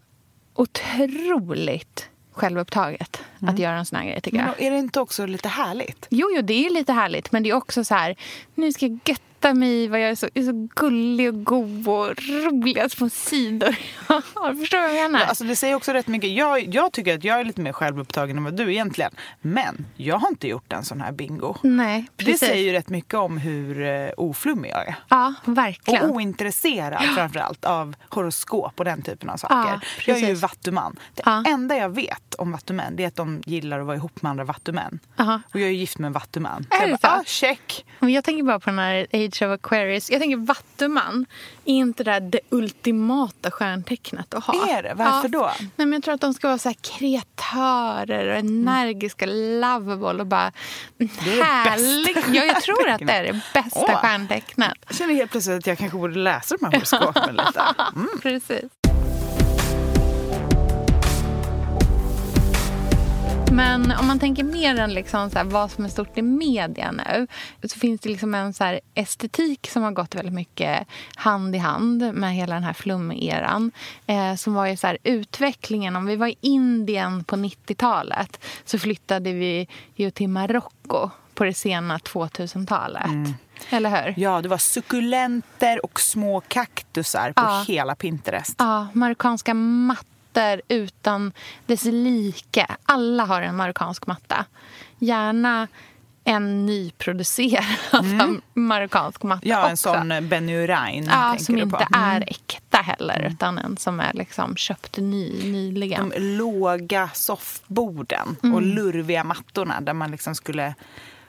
otroligt självupptaget att göra en sån här grej tycker jag. Men är det inte också lite härligt? Jo, jo, det är lite härligt. Men det är också så här, nu ska jag götta mig i vad jag är så, är så gullig och god och roliga små sidor. Förstår du vad jag menar? Alltså det säger också rätt mycket. Jag, jag tycker att jag är lite mer självupptagen än vad du egentligen. Men jag har inte gjort en sån här bingo. Nej, Det precis. säger ju rätt mycket om hur uh, oflummig jag är. Ja, Och verkligen. ointresserad framförallt av horoskop och den typen av saker. Ja, jag är ju vattuman. Det Ja. enda jag vet om vattumän det är att de gillar att vara ihop med andra vattumän. Och jag är gift med en vattuman. Är jag det bara, ah, check. Men jag tänker bara på den här Age of Aquarius. Jag tänker Vattuman är inte det, där det ultimata stjärntecknet att ha. Är det? Varför då? Nej, men jag tror att de ska vara så här kreatörer och energiska, lovable och bara är det härligt. bästa Ja, jag tror att det är det bästa Åh. stjärntecknet. Jag känner helt plötsligt att jag kanske borde läsa de här horoskopen lite. Mm. Precis. Men om man tänker mer än liksom så här vad som är stort i media nu så finns det liksom en så estetik som har gått väldigt mycket hand i hand med hela den här flumeran. Eh, som var ju så här utvecklingen. Om vi var i Indien på 90-talet så flyttade vi ju till Marocko på det sena 2000-talet. Eller hur? Ja, det var sukulenter och små kaktusar på Ja. hela Pinterest. Ja, marockanska mattor utan dess like. Alla har en marockansk matta. Gärna en nyproducerad marockansk matta Ja, en också. sån Benny Urain Ja, som inte. Mm. är äkta heller, utan en som är liksom köpt ny nyligen. De låga soffborden Mm. och lurviga mattorna där man liksom skulle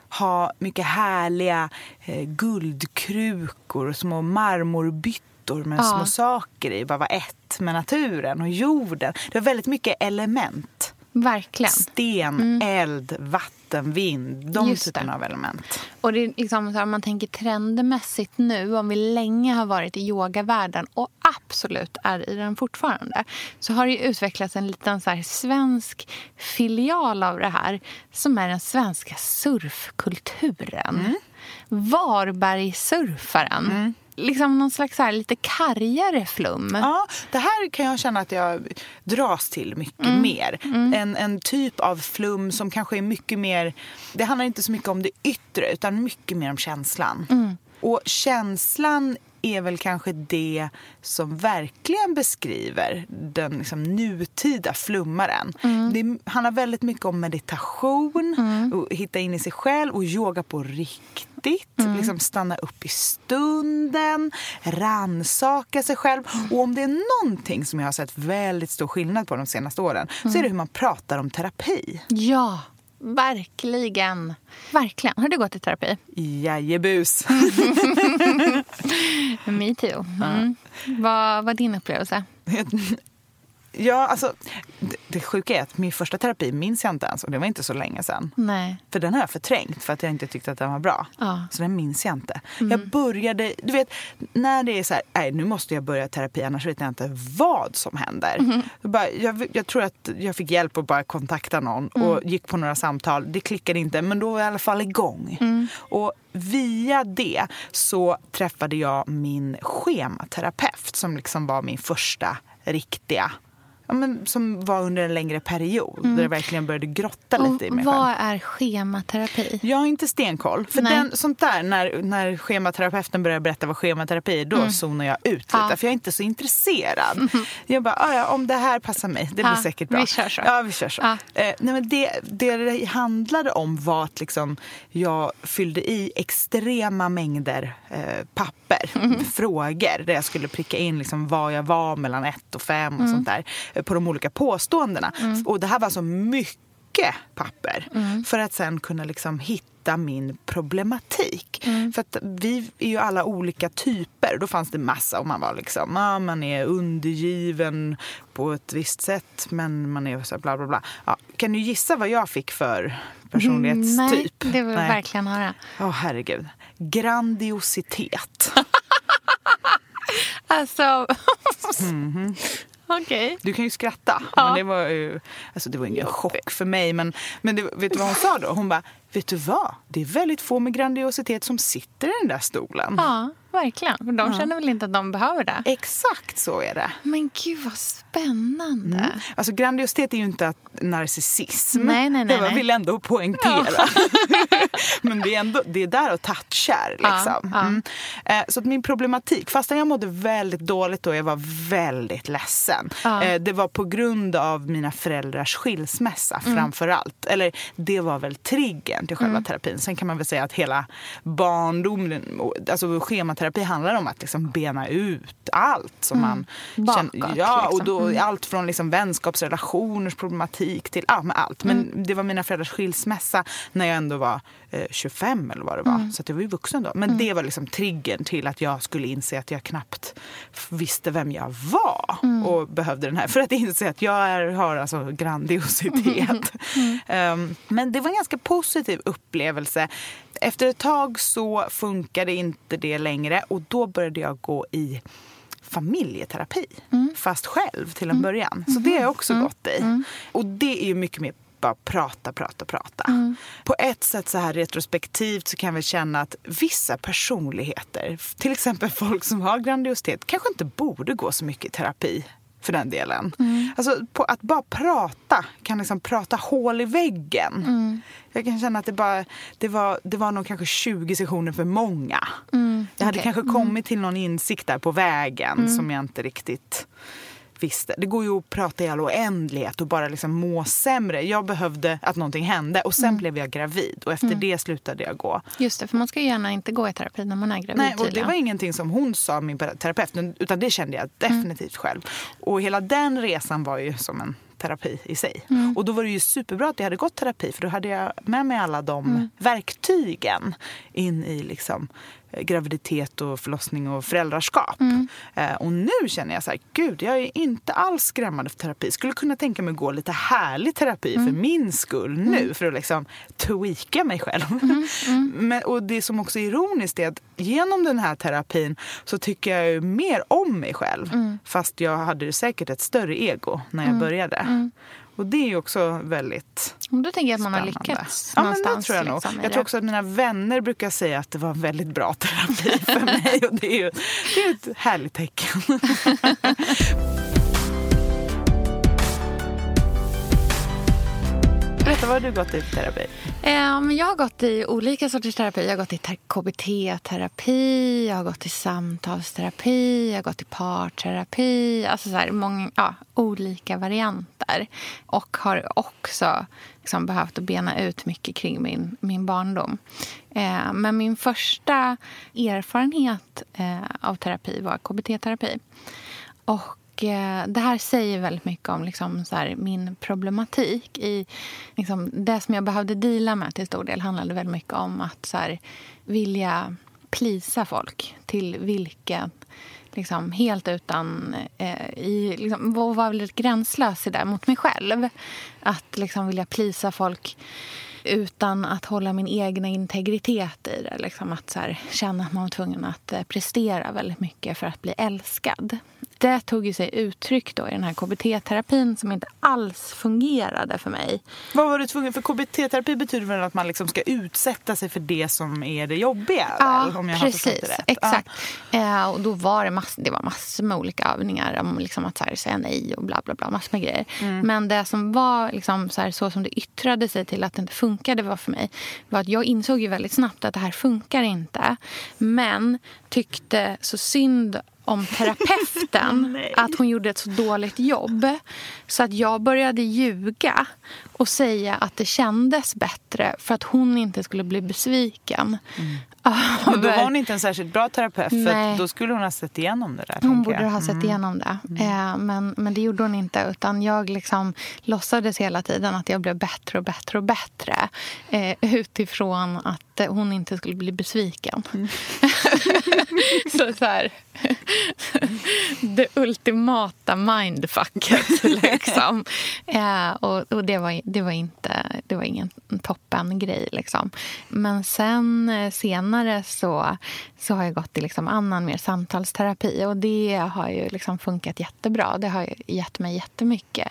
ha mycket härliga eh, guldkrukor och små marmorbyttor med Ja. små saker i. Bara var ett med naturen och jorden. Det var väldigt mycket element. Verkligen. Sten, eld, vatten, vind. De Mm. Just det. typerna av element. Och det är liksom så här, om man tänker trendmässigt nu, om vi länge har varit i yogavärlden och absolut är i den fortfarande, så har det utvecklats en liten så svensk filial av det här som är den svenska surfkulturen. Mm. Varbergssurfaren. Liksom någon slags här lite kargare flum. Ja, det här kan jag känna att jag dras till mycket Mm. mer. En, en typ av flum som kanske är mycket mer... Det handlar inte så mycket om det yttre utan mycket mer om känslan. Mm. Och känslan är väl kanske det som verkligen beskriver den liksom nutida flummaren. Mm. Det handlar väldigt mycket om meditation, och hitta in i sig själv och yoga på riktigt. Liksom stanna upp i stunden, ransaka sig själv. Och om det är någonting som jag har sett väldigt stor skillnad på de senaste åren så är det hur man pratar om terapi. Ja, verkligen. Verkligen. Har du gått i terapi? Jajebus! Me too. Mm. Vad var din upplevelse? Ja, alltså, det, sjuka är att min första terapi minns jag inte ens och det var inte så länge sedan. Nej. För den har jag förträngt för att jag inte tyckte att den var bra. Ja. Så den minns jag inte. Jag började, du vet, när det är så här, nej nu måste jag börja terapi annars vet jag inte vad som händer. Jag, bara, jag, jag tror att jag fick hjälp att bara kontakta någon och gick på några samtal. Det klickade inte men då var jag i alla fall igång. Och via det så träffade jag min schematerapeut som liksom var min första riktiga ja, men, som var under en längre period. Där jag verkligen började grotta lite i mig själv. vad är schematerapi? Jag har inte stenkoll. För Nej. den, sånt där, när, när schematerapeuten börjar berätta vad schematerapi är, då zonar jag ut lite. Ja. För jag är inte så intresserad. Jag bara, "Ah, ja, om det här passar mig, det blir Ja, säkert bra. vi kör så. Ja, vi kör så. Ja. Eh, nej, men det, det det handlade om var att liksom, jag fyllde i extrema mängder eh, papper, frågor, där jag skulle pricka in liksom, vad jag var mellan ett och fem och sånt där, på de olika påståendena. Och det här var så mycket papper för att sen kunna liksom hitta min problematik. För att vi är ju alla olika typer. Då fanns det massa och man var liksom, ja, man är undergiven på ett visst sätt men man är så bla bla bla. Ja, kan du gissa vad jag fick för personlighetstyp? Nej, det vill jag Nej. verkligen höra. Åh herregud. Grandiositet. Alltså... Okej. Du kan ju skratta, men det var ju alltså det var ingen chock för mig. Men, men det, vet du vad hon sa då? Hon bara, vet du vad? Det är väldigt få med grandiositet som sitter i den där stolen. Ja, verkligen. För de känner väl inte att de behöver det. Exakt så är det. Men gud vad spännande. Alltså grandiositet är ju inte att narcissism. Nej, nej, nej, det nej. vill jag ändå poängtera. Men det är, ändå, det är där och touchar. Liksom. Ja, ja. Mm. Eh, Så att min problematik, fastän jag mådde väldigt dåligt då, jag var väldigt ledsen. Ja. Eh, Det var på grund av mina föräldrars skilsmässa Mm. framför allt. Eller det var väl triggern till själva terapin. Sen kan man väl säga att hela barndomen, alltså schematerapi handlar om att liksom bena ut allt som man Bakåt, Ja, och liksom. då allt från liksom vänskapsrelationers problematik till ja, med allt. Men Mm. det var mina föräldrars skilsmässa när jag ändå var eh, 25 eller vad det var. Mm. Så att jag var ju vuxen då. Men det var liksom triggern till att jag skulle inse att jag knappt visste vem jag var. Mm. Och behövde den här för att inse att jag är, har alltså grandiositet. Mm. Ehm, men det var en ganska positiv upplevelse. Efter ett tag så funkade inte det längre och då började jag gå i familjeterapi. Mm. Fast själv till en början. Så det har jag också gått i. Mm. Och det är ju mycket mer bara prata, prata, prata. Mm. På ett sätt så här retrospektivt så kan vi känna att vissa personligheter, till exempel folk som har grandiositet, kanske inte borde gå så mycket i terapi för den delen. Mm. Alltså på att bara prata kan liksom prata hål i väggen. Mm. Jag kan känna att det, bara, det, var, det var nog kanske 20 sessioner för många. Jag hade okej. kanske kommit till någon insikt där på vägen som jag inte riktigt visste. Det går ju att prata i all oändlighet och bara liksom må sämre. Jag behövde att någonting hände och sen blev jag gravid och efter det slutade jag gå. Just det, för man ska ju gärna inte gå i terapi när man är gravid Nej, och det var ingenting som hon sa, min terapeut, utan det kände jag definitivt själv. Och hela den resan var ju som en terapi i sig. Och då var det ju superbra att jag hade gått terapi för då hade jag med mig alla de verktygen in i liksom graviditet och förlossning och föräldraskap. Eh, och nu känner jag så här, gud jag är inte alls skrämmande för terapi. Skulle kunna tänka mig att gå lite härlig terapi för min skull nu för att liksom tweaka mig själv. Men, och det som också är ironiskt är att genom den här terapin så tycker jag ju mer om mig själv. Fast jag hade säkert ett större ego när jag började. Och det är ju också väldigt Men Då tänker jag att man har lyckats Ja, men det tror jag nog. liksom, Jag tror också att mina vänner brukar säga att det var en väldigt bra terapi för mig. Och det är ju det är ett härligt tecken. Berätta, vad har du gått i för terapi? Um, jag har gått i olika sorters terapi. Jag har gått i ter- KBT-terapi, jag har gått i samtalsterapi, jag har gått i parterapi. Alltså så här, många, ja, olika varianter. Och har också liksom, behövt att bena ut mycket kring min, min barndom. Eh, men min första erfarenhet eh, av terapi var KBT-terapi. Och Eh, det här säger väldigt mycket om liksom, så här, min problematik. I, liksom, det som jag behövde deala med till stor del handlade väldigt mycket om att så här, vilja plisa folk till vilken liksom, helt utan... Eh, i, liksom, var väldigt gränslös i det mot mig själv. Att liksom, vilja plisa folk utan att hålla min egna integritet i det. Liksom att så här, känna att man var tvungen att eh, prestera väldigt mycket för att bli älskad det tog ju sig uttryck då i den här KBT-terapin som inte alls fungerade för mig. Vad var du tvungen För KBT-terapi betyder väl att man liksom ska utsätta sig för det som är det jobbiga? Ja, väl, om jag precis. Har det rätt. Exakt. Ja. Eh, och då var det, mass, det var massor med olika övningar om liksom att så här, säga nej och bla bla bla, massor med grejer. Mm. Men det som var liksom så, här, så som det yttrade sig till att det inte funkade var för mig var att jag insåg ju väldigt snabbt att det här funkar inte. Men tyckte så synd om terapeuten att hon gjorde ett så dåligt jobb. Så att jag började ljuga och säga att det kändes bättre för att hon inte skulle bli besviken. Mm. Men då var hon inte en särskilt bra terapeut för då skulle hon ha sett igenom det där. Hon borde jag. ha sett mm. igenom det. Mm. Eh, men, men det gjorde hon inte. Utan jag liksom låtsades hela tiden att jag blev bättre och bättre och bättre. Eh, utifrån att hon inte skulle bli besviken. Mm. så, så här, det ultimata mindfucket. Liksom. Eh, och, och det, var, det, var inte, det var ingen toppen-grej. Liksom. Men sen eh, senare så, så har jag gått till liksom annan mer samtalsterapi. Och det har ju liksom funkat jättebra. Det har gett mig jättemycket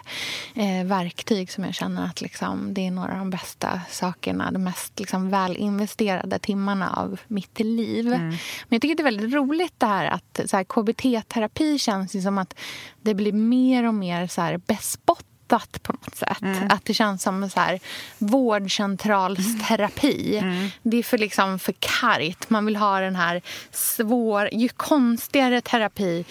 eh, verktyg som jag känner att liksom, det är några av de bästa sakerna. De mest liksom, välinvesterade timmarna av mitt liv. Mm. Men jag tycker det är väldigt roligt det här att KBT-terapi känns ju som att det blir mer och mer så här bespott på något sätt. Mm. Att det känns som så här, vårdcentralsterapi. Mm. Det är för, liksom, för kargt. Man vill ha den här svår... Ju konstigare terapi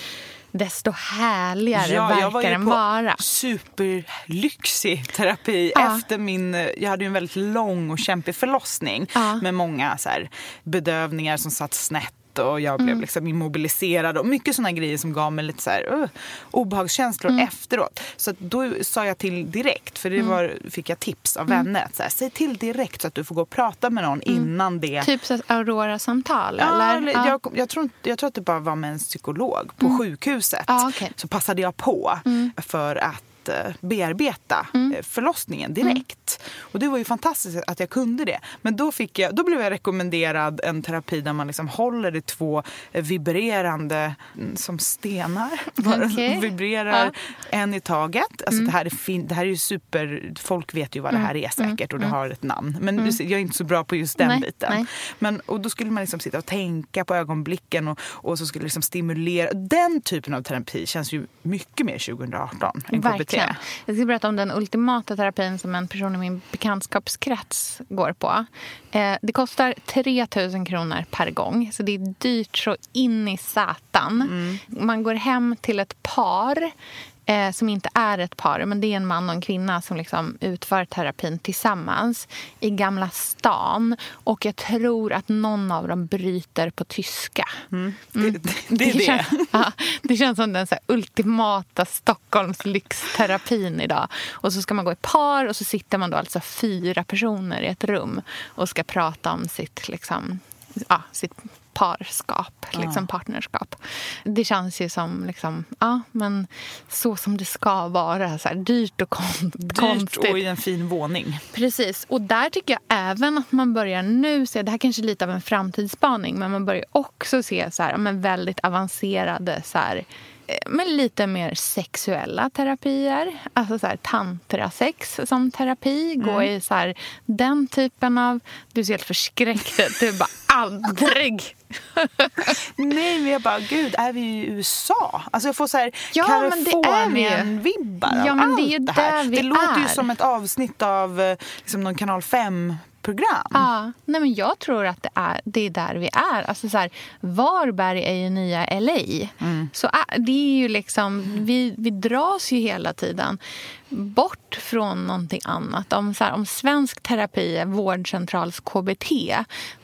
desto härligare ja, verkar den vara. Jag var superlyxig terapi ja. efter min... Jag hade ju en väldigt lång och kämpig förlossning ja. med många så här, bedövningar som satt snett och jag blev mm. liksom immobiliserad och mycket såna grejer som gav mig lite så här, uh, obehagskänslor mm. efteråt. Så då sa jag till direkt, för det mm. var, fick jag tips av mm. vänner. Att så här, Säg till direkt så att du får gå och prata med någon mm. innan det. Typ så Aurora-samtal? Ja, eller? Jag, jag, tror, jag tror att det bara var med en psykolog på sjukhuset. Ah, okay. Så passade jag på för att Eh, bearbeta mm. Eh, förlossningen direkt. Mm. Och det var ju fantastiskt att jag kunde det. Men då, fick jag, då blev jag rekommenderad en terapi där man liksom håller i två vibrerande, mm, som stenar, okay. vibrerar ja. en i taget. Alltså mm. det, här är fin, det här är ju super, folk vet ju vad det här är mm. säkert och det mm. har ett namn. Men mm. jag är inte så bra på just den nej, biten. Nej. Men, och då skulle man liksom sitta och tänka på ögonblicken och, och så skulle liksom stimulera. Den typen av terapi känns ju mycket mer 2018 än KBT verkligen. Jag ska berätta om den ultimata terapin som en person i min bekantskapskrets går på. Eh, det kostar 3 000 kronor per gång, så det är dyrt så in i satan. Mm. Man går hem till ett par eh, som inte är ett par, men det är en man och en kvinna som liksom utför terapin tillsammans i Gamla stan. Och jag tror att någon av dem bryter på tyska. Mm. Mm. Det, det, det, är det. Känns, ja, det känns som den så ultimata Stockholms lyxterapin idag. Och så ska man gå i par och så sitter man då alltså fyra personer i ett rum och ska prata om sitt, liksom, ja, sitt parskap, liksom partnerskap. Det känns ju som liksom, ja, men så som det ska vara. Så här, dyrt och kon dyrt konstigt. och i en fin våning. Precis. Och där tycker jag även att man börjar nu se, det här kanske är lite av en framtidsspaning, men man börjar också se så här, men väldigt avancerade så här, men lite mer sexuella terapier. Alltså så här, tantrasex som terapi. Gå mm. i så här, den typen av... Du ser helt förskräckt ut. Du bara, aldrig! Nej, men jag bara, gud, är vi i USA? Alltså jag får så här ja, Kalifornien-vibbar ja, men det är ju det här. Vi det låter ju som ett avsnitt av eh, liksom, någon kanal 5 program. Ja, nej men jag tror att det är, det är där vi är. Alltså så här, Varberg är ju nya LA. Mm. Så äh, det är ju liksom, vi, vi dras ju hela tiden bort från någonting annat. Om, så här, om svensk terapi är vårdcentrals KBT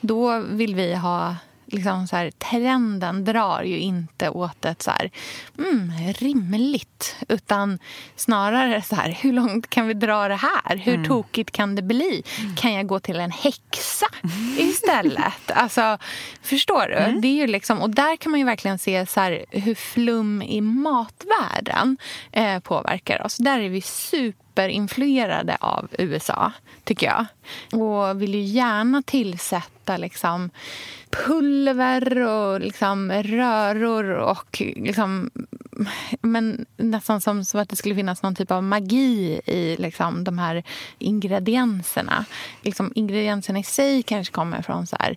då vill vi ha liksom så här, trenden drar ju inte åt ett så här, mm, rimligt. Utan snarare så här, hur långt kan vi dra det här? Hur mm. tokigt kan det bli? Mm. Kan jag gå till en häxa istället? alltså, förstår du? Mm. Det är ju liksom, och där kan man ju verkligen se så här, hur flum i matvärlden eh, påverkar oss. Där är vi superinfluerade av USA, tycker jag. Och vill ju gärna tillsätta liksom pulver och liksom röror och liksom men nästan som, som att det skulle finnas någon typ av magi i liksom, de här ingredienserna. Liksom, ingredienserna i sig kanske kommer från så här,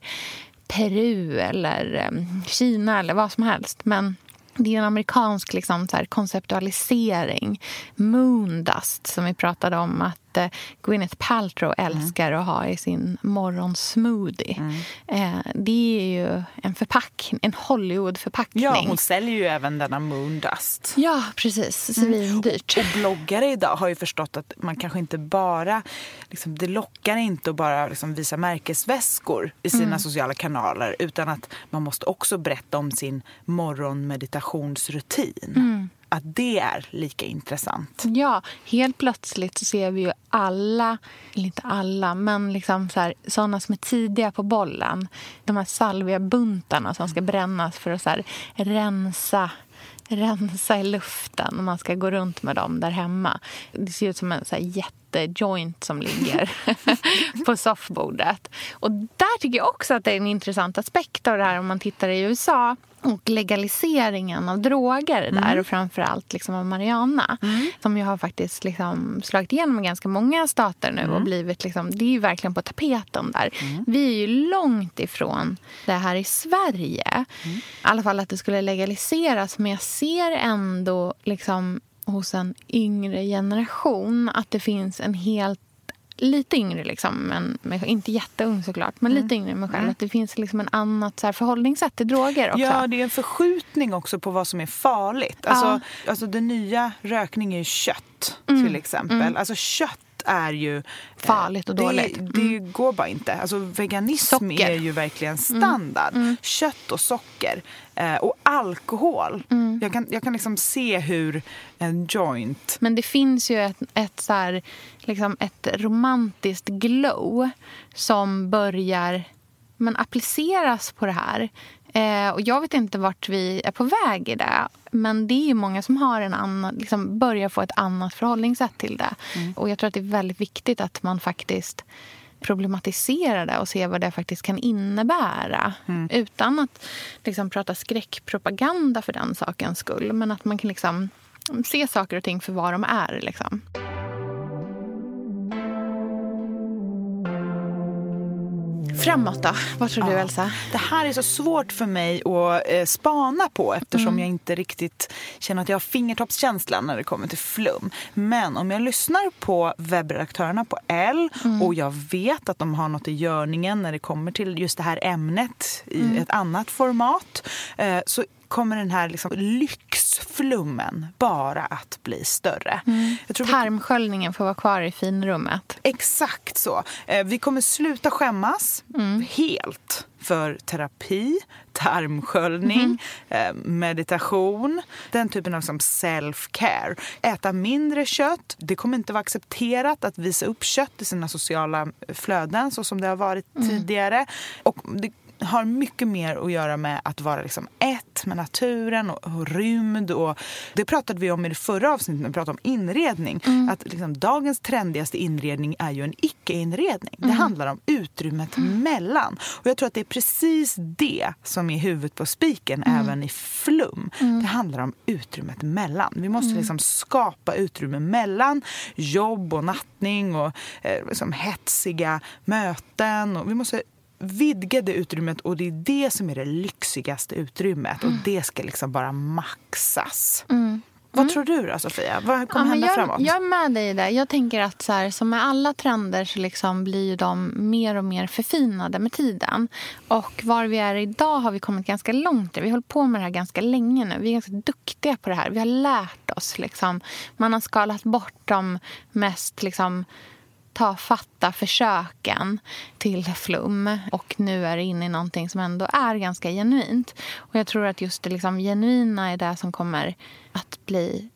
Peru eller um, Kina eller vad som helst. Men det är en amerikansk liksom, så här, konceptualisering. Moondust, som vi pratade om att eh, Gwyneth Paltrow älskar mm. att ha i sin morgonsmoothie. Mm. Eh, det är ju en förpackning, en Hollywood-förpackning. Ja, hon säljer ju även denna Moondust. Ja, precis. Svindyrt. Mm. Och, och bloggare idag har ju förstått att man kanske inte bara... Liksom, det lockar inte att bara liksom, visa märkesväskor i sina mm. sociala kanaler utan att man måste också berätta om sin morgonmeditationsrutin. Att det är lika intressant. Ja, helt plötsligt så ser vi ju alla, eller inte alla, men liksom så här, sådana som är tidiga på bollen. De här salviabuntarna som ska brännas för att så här, rensa rensa i luften och man ska gå runt med dem där hemma. Det ser ut som en så jättejoint som ligger på soffbordet. Och där tycker jag också att det är en intressant aspekt av det här om man tittar i USA och legaliseringen av droger mm. där och framförallt liksom av marijuana mm. som ju har faktiskt liksom slagit igenom i ganska många stater nu mm. och blivit liksom, det är ju verkligen på tapeten där. Mm. Vi är ju långt ifrån det här i Sverige. Mm. I alla fall att det skulle legaliseras men jag ser ändå liksom hos en yngre generation att det finns en helt lite yngre, liksom, men inte jätteung såklart, men mm. lite yngre än mig själv. Mm. Att det finns liksom en annat så här, förhållningssätt till droger också. Ja, det är en förskjutning också på vad som är farligt. Alltså, ja. alltså det nya rökning är ju kött mm. till exempel. Mm. Alltså kött är ju... Eh, Farligt och dåligt. Det, det mm. går bara inte. Alltså veganism socker. är ju verkligen mm. standard. Mm. Kött och socker. Eh, och alkohol. Mm. Jag, kan, jag kan liksom se hur en joint... Men det finns ju ett, ett, så här, liksom ett romantiskt glow som börjar men appliceras på det här. Eh, och jag vet inte vart vi är på väg i det. Men det är många som har en annan, liksom börjar få ett annat förhållningssätt till det. Mm. Och jag tror att det är väldigt viktigt att man faktiskt problematisera det och se vad det faktiskt kan innebära. Mm. Utan att liksom, prata skräckpropaganda för den sakens skull. Men att man kan liksom, se saker och ting för vad de är. Liksom. Framåt då? Vad tror du Elsa? Det här är så svårt för mig att eh, spana på eftersom mm. jag inte riktigt känner att jag har fingertoppskänslan när det kommer till flum. Men om jag lyssnar på webbredaktörerna på L mm. och jag vet att de har något i görningen när det kommer till just det här ämnet i mm. ett annat format eh, så kommer den här liksom lyxflummen bara att bli större. Mm. Tarmsköljningen får vara kvar i finrummet. Exakt så. Eh, vi kommer sluta skämmas mm. helt för terapi, tarmsköljning, mm. meditation, den typen av self-care. Äta mindre kött. Det kommer inte vara accepterat att visa upp kött i sina sociala flöden så som det har varit mm. tidigare. Och det har mycket mer att göra med att vara liksom ett med naturen och, och rymd. Och, det pratade vi om i det förra avsnittet när vi pratade om inredning. Mm. Att liksom, dagens trendigaste inredning är ju en icke-inredning. Mm. Det handlar om utrymmet mm. mellan. Och jag tror att det är precis det som är huvudet på spiken mm. även i flum. Mm. Det handlar om utrymmet mellan. Vi måste mm. liksom skapa utrymme mellan jobb och nattning och eh, liksom hetsiga möten. Och vi måste vidga det utrymmet och det är det som är det lyxigaste utrymmet. Mm. Och det ska liksom bara maxas. Mm. Vad mm. tror du då, Sofia? Vad kommer ja, hända jag, framåt? Jag är med dig i det. Jag tänker att så här, som med alla trender så liksom blir de mer och mer förfinade med tiden. Och var vi är idag har vi kommit ganska långt. Vi har hållit på med det här ganska länge nu. Vi är ganska duktiga på det här. Vi har lärt oss. Liksom. Man har skalat bort de mest liksom, tafatta försöken till flum och nu är det inne i någonting som ändå är ganska genuint. Och jag tror att just det liksom genuina är det som kommer att bli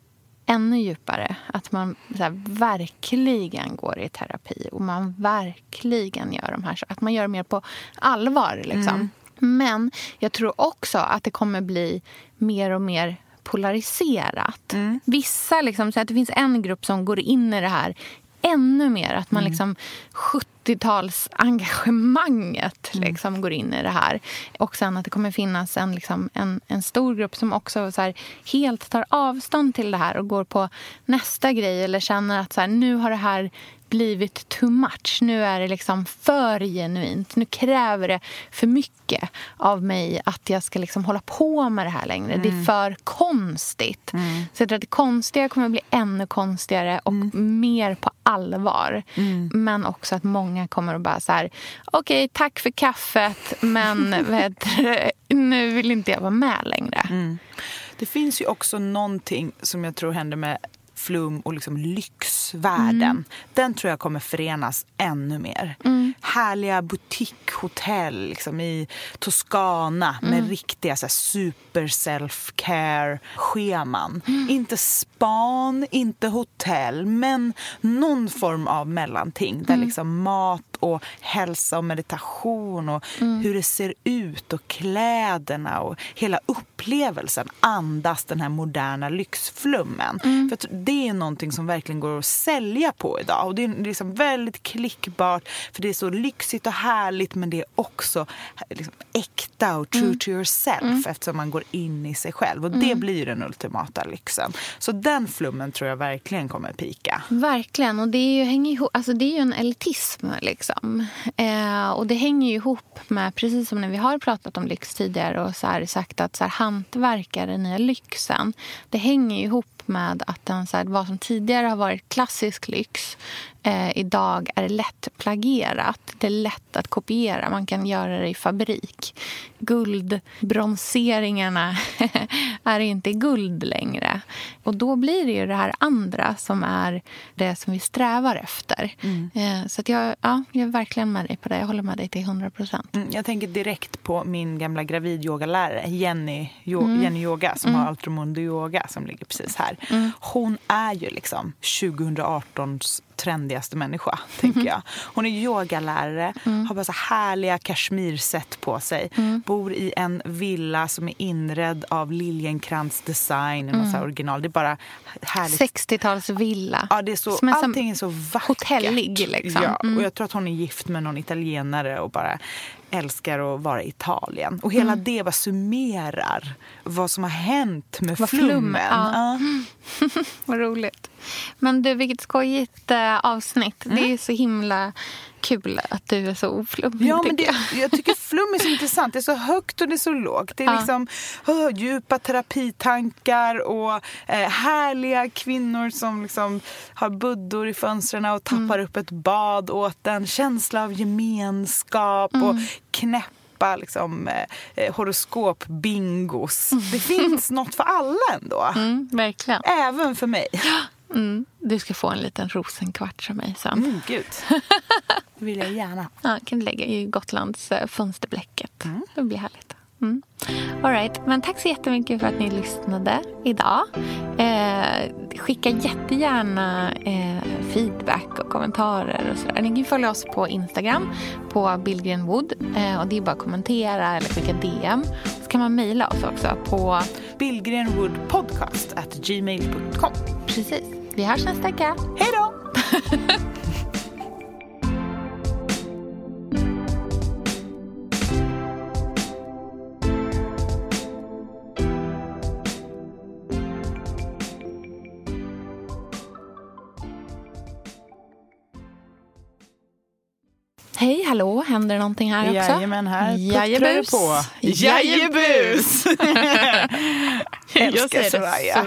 ännu djupare. Att man här, verkligen går i terapi och man verkligen gör de här Att man gör det mer på allvar. Liksom. Mm. Men jag tror också att det kommer bli mer och mer polariserat. Mm. Vissa, liksom, så att det finns en grupp som går in i det här ännu mer. Att man mm. liksom 70 80-talsengagemanget liksom går in i det här. Och sen att det kommer finnas en, liksom, en, en stor grupp som också så här, helt tar avstånd till det här och går på nästa grej eller känner att så här, nu har det här blivit too much. Nu är det liksom för genuint. Nu kräver det för mycket av mig att jag ska liksom hålla på med det här längre. Mm. Det är mm. för konstigt. Mm. Så jag tror att det konstiga kommer bli ännu konstigare och mm. mer på allvar. Mm. Men också att många kommer att bara så här... Okej, okay, tack för kaffet, men vet, nu vill inte jag vara med längre. Mm. Det finns ju också någonting som jag tror händer med flum och liksom lyxvärlden. Mm. Den tror jag kommer förenas ännu mer. Mm. Härliga boutiquehotell liksom, i Toscana mm. med riktiga så här, super self-care-scheman. Mm. Inte span, inte hotell, men någon form av mellanting där mm. liksom mat och hälsa och meditation och mm. hur det ser ut och kläderna och hela upplevelsen andas den här moderna lyxflummen. Mm. För det är någonting som verkligen går att sälja på idag och det är liksom väldigt klickbart för det är så lyxigt och härligt men det är också liksom äkta och true mm. to yourself mm. eftersom man går in i sig själv och det mm. blir den ultimata lyxen. Så den flummen tror jag verkligen kommer pika. Verkligen och det är ju, hänger ihop, alltså det är ju en elitism liksom Liksom. Eh, och det hänger ju ihop med, precis som när vi har pratat om lyx tidigare och så här, sagt att så här, hantverkare, den nya lyxen. Det hänger ihop med att den, så här, vad som tidigare har varit klassisk lyx eh, idag är lätt plagierat. Det är lätt att kopiera. Man kan göra det i fabrik. Guldbronseringarna är inte guld längre. Och då blir det ju det här andra som är det som vi strävar efter. Mm. Eh, så att jag, ja, jag är verkligen med dig på det. Jag håller med dig till 100 procent. Mm, jag tänker direkt på min gamla gravidyogalärare Jenny, jo, mm. Jenny Yoga som har mm. Altromundo Yoga som ligger precis här. Mm. Hon är ju liksom 2018s trendigaste människa, tänker jag. Hon är yogalärare, mm. har bara så härliga kashmirset på sig. Mm. Bor i en villa som är inredd av Liljenkrantz design, mm. så original. Det är bara härligt. 60-talsvilla. Ja, det är så, allting är så vackert. Hotellig liksom. Ja, och mm. jag tror att hon är gift med någon italienare och bara älskar att vara i Italien. Och hela mm. det bara summerar vad som har hänt med vad flummen. Flum, ja. ja. vad roligt. Men du, vilket skojigt äh, avsnitt. Mm. Det är så himla kul att du är så oflummig. Ja, men det, jag tycker flum är så intressant. Det är så högt och det är så lågt. Det är ja. liksom oh, djupa terapitankar och eh, härliga kvinnor som liksom har buddor i fönstren och tappar mm. upp ett bad åt en. Känsla av gemenskap mm. och knäppa liksom, eh, eh horoskop-bingos. Mm. Det finns något för alla ändå. Mm, verkligen. Även för mig. Mm. Du ska få en liten rosenkvart av mig sen. Mm, gud. Det vill jag gärna. Ja, kan du lägga i Gotlands eh, fönsterblecket. Mm. Det blir härligt. Mm. All right. Men tack så jättemycket för att ni lyssnade idag. Eh, skicka jättegärna eh, feedback och kommentarer. och så Ni kan följa oss på Instagram på Billgren Wood. Eh, och det är bara att kommentera eller skicka DM. Så kan man mejla oss också på billgrenwoodpodcast@gmail.com. Precis. Vi hörs nästa vecka. Hej då! Hej, hallå, händer det någonting här också? Jajamän, här puttrar det på. Jajebus! Älskar Soraya.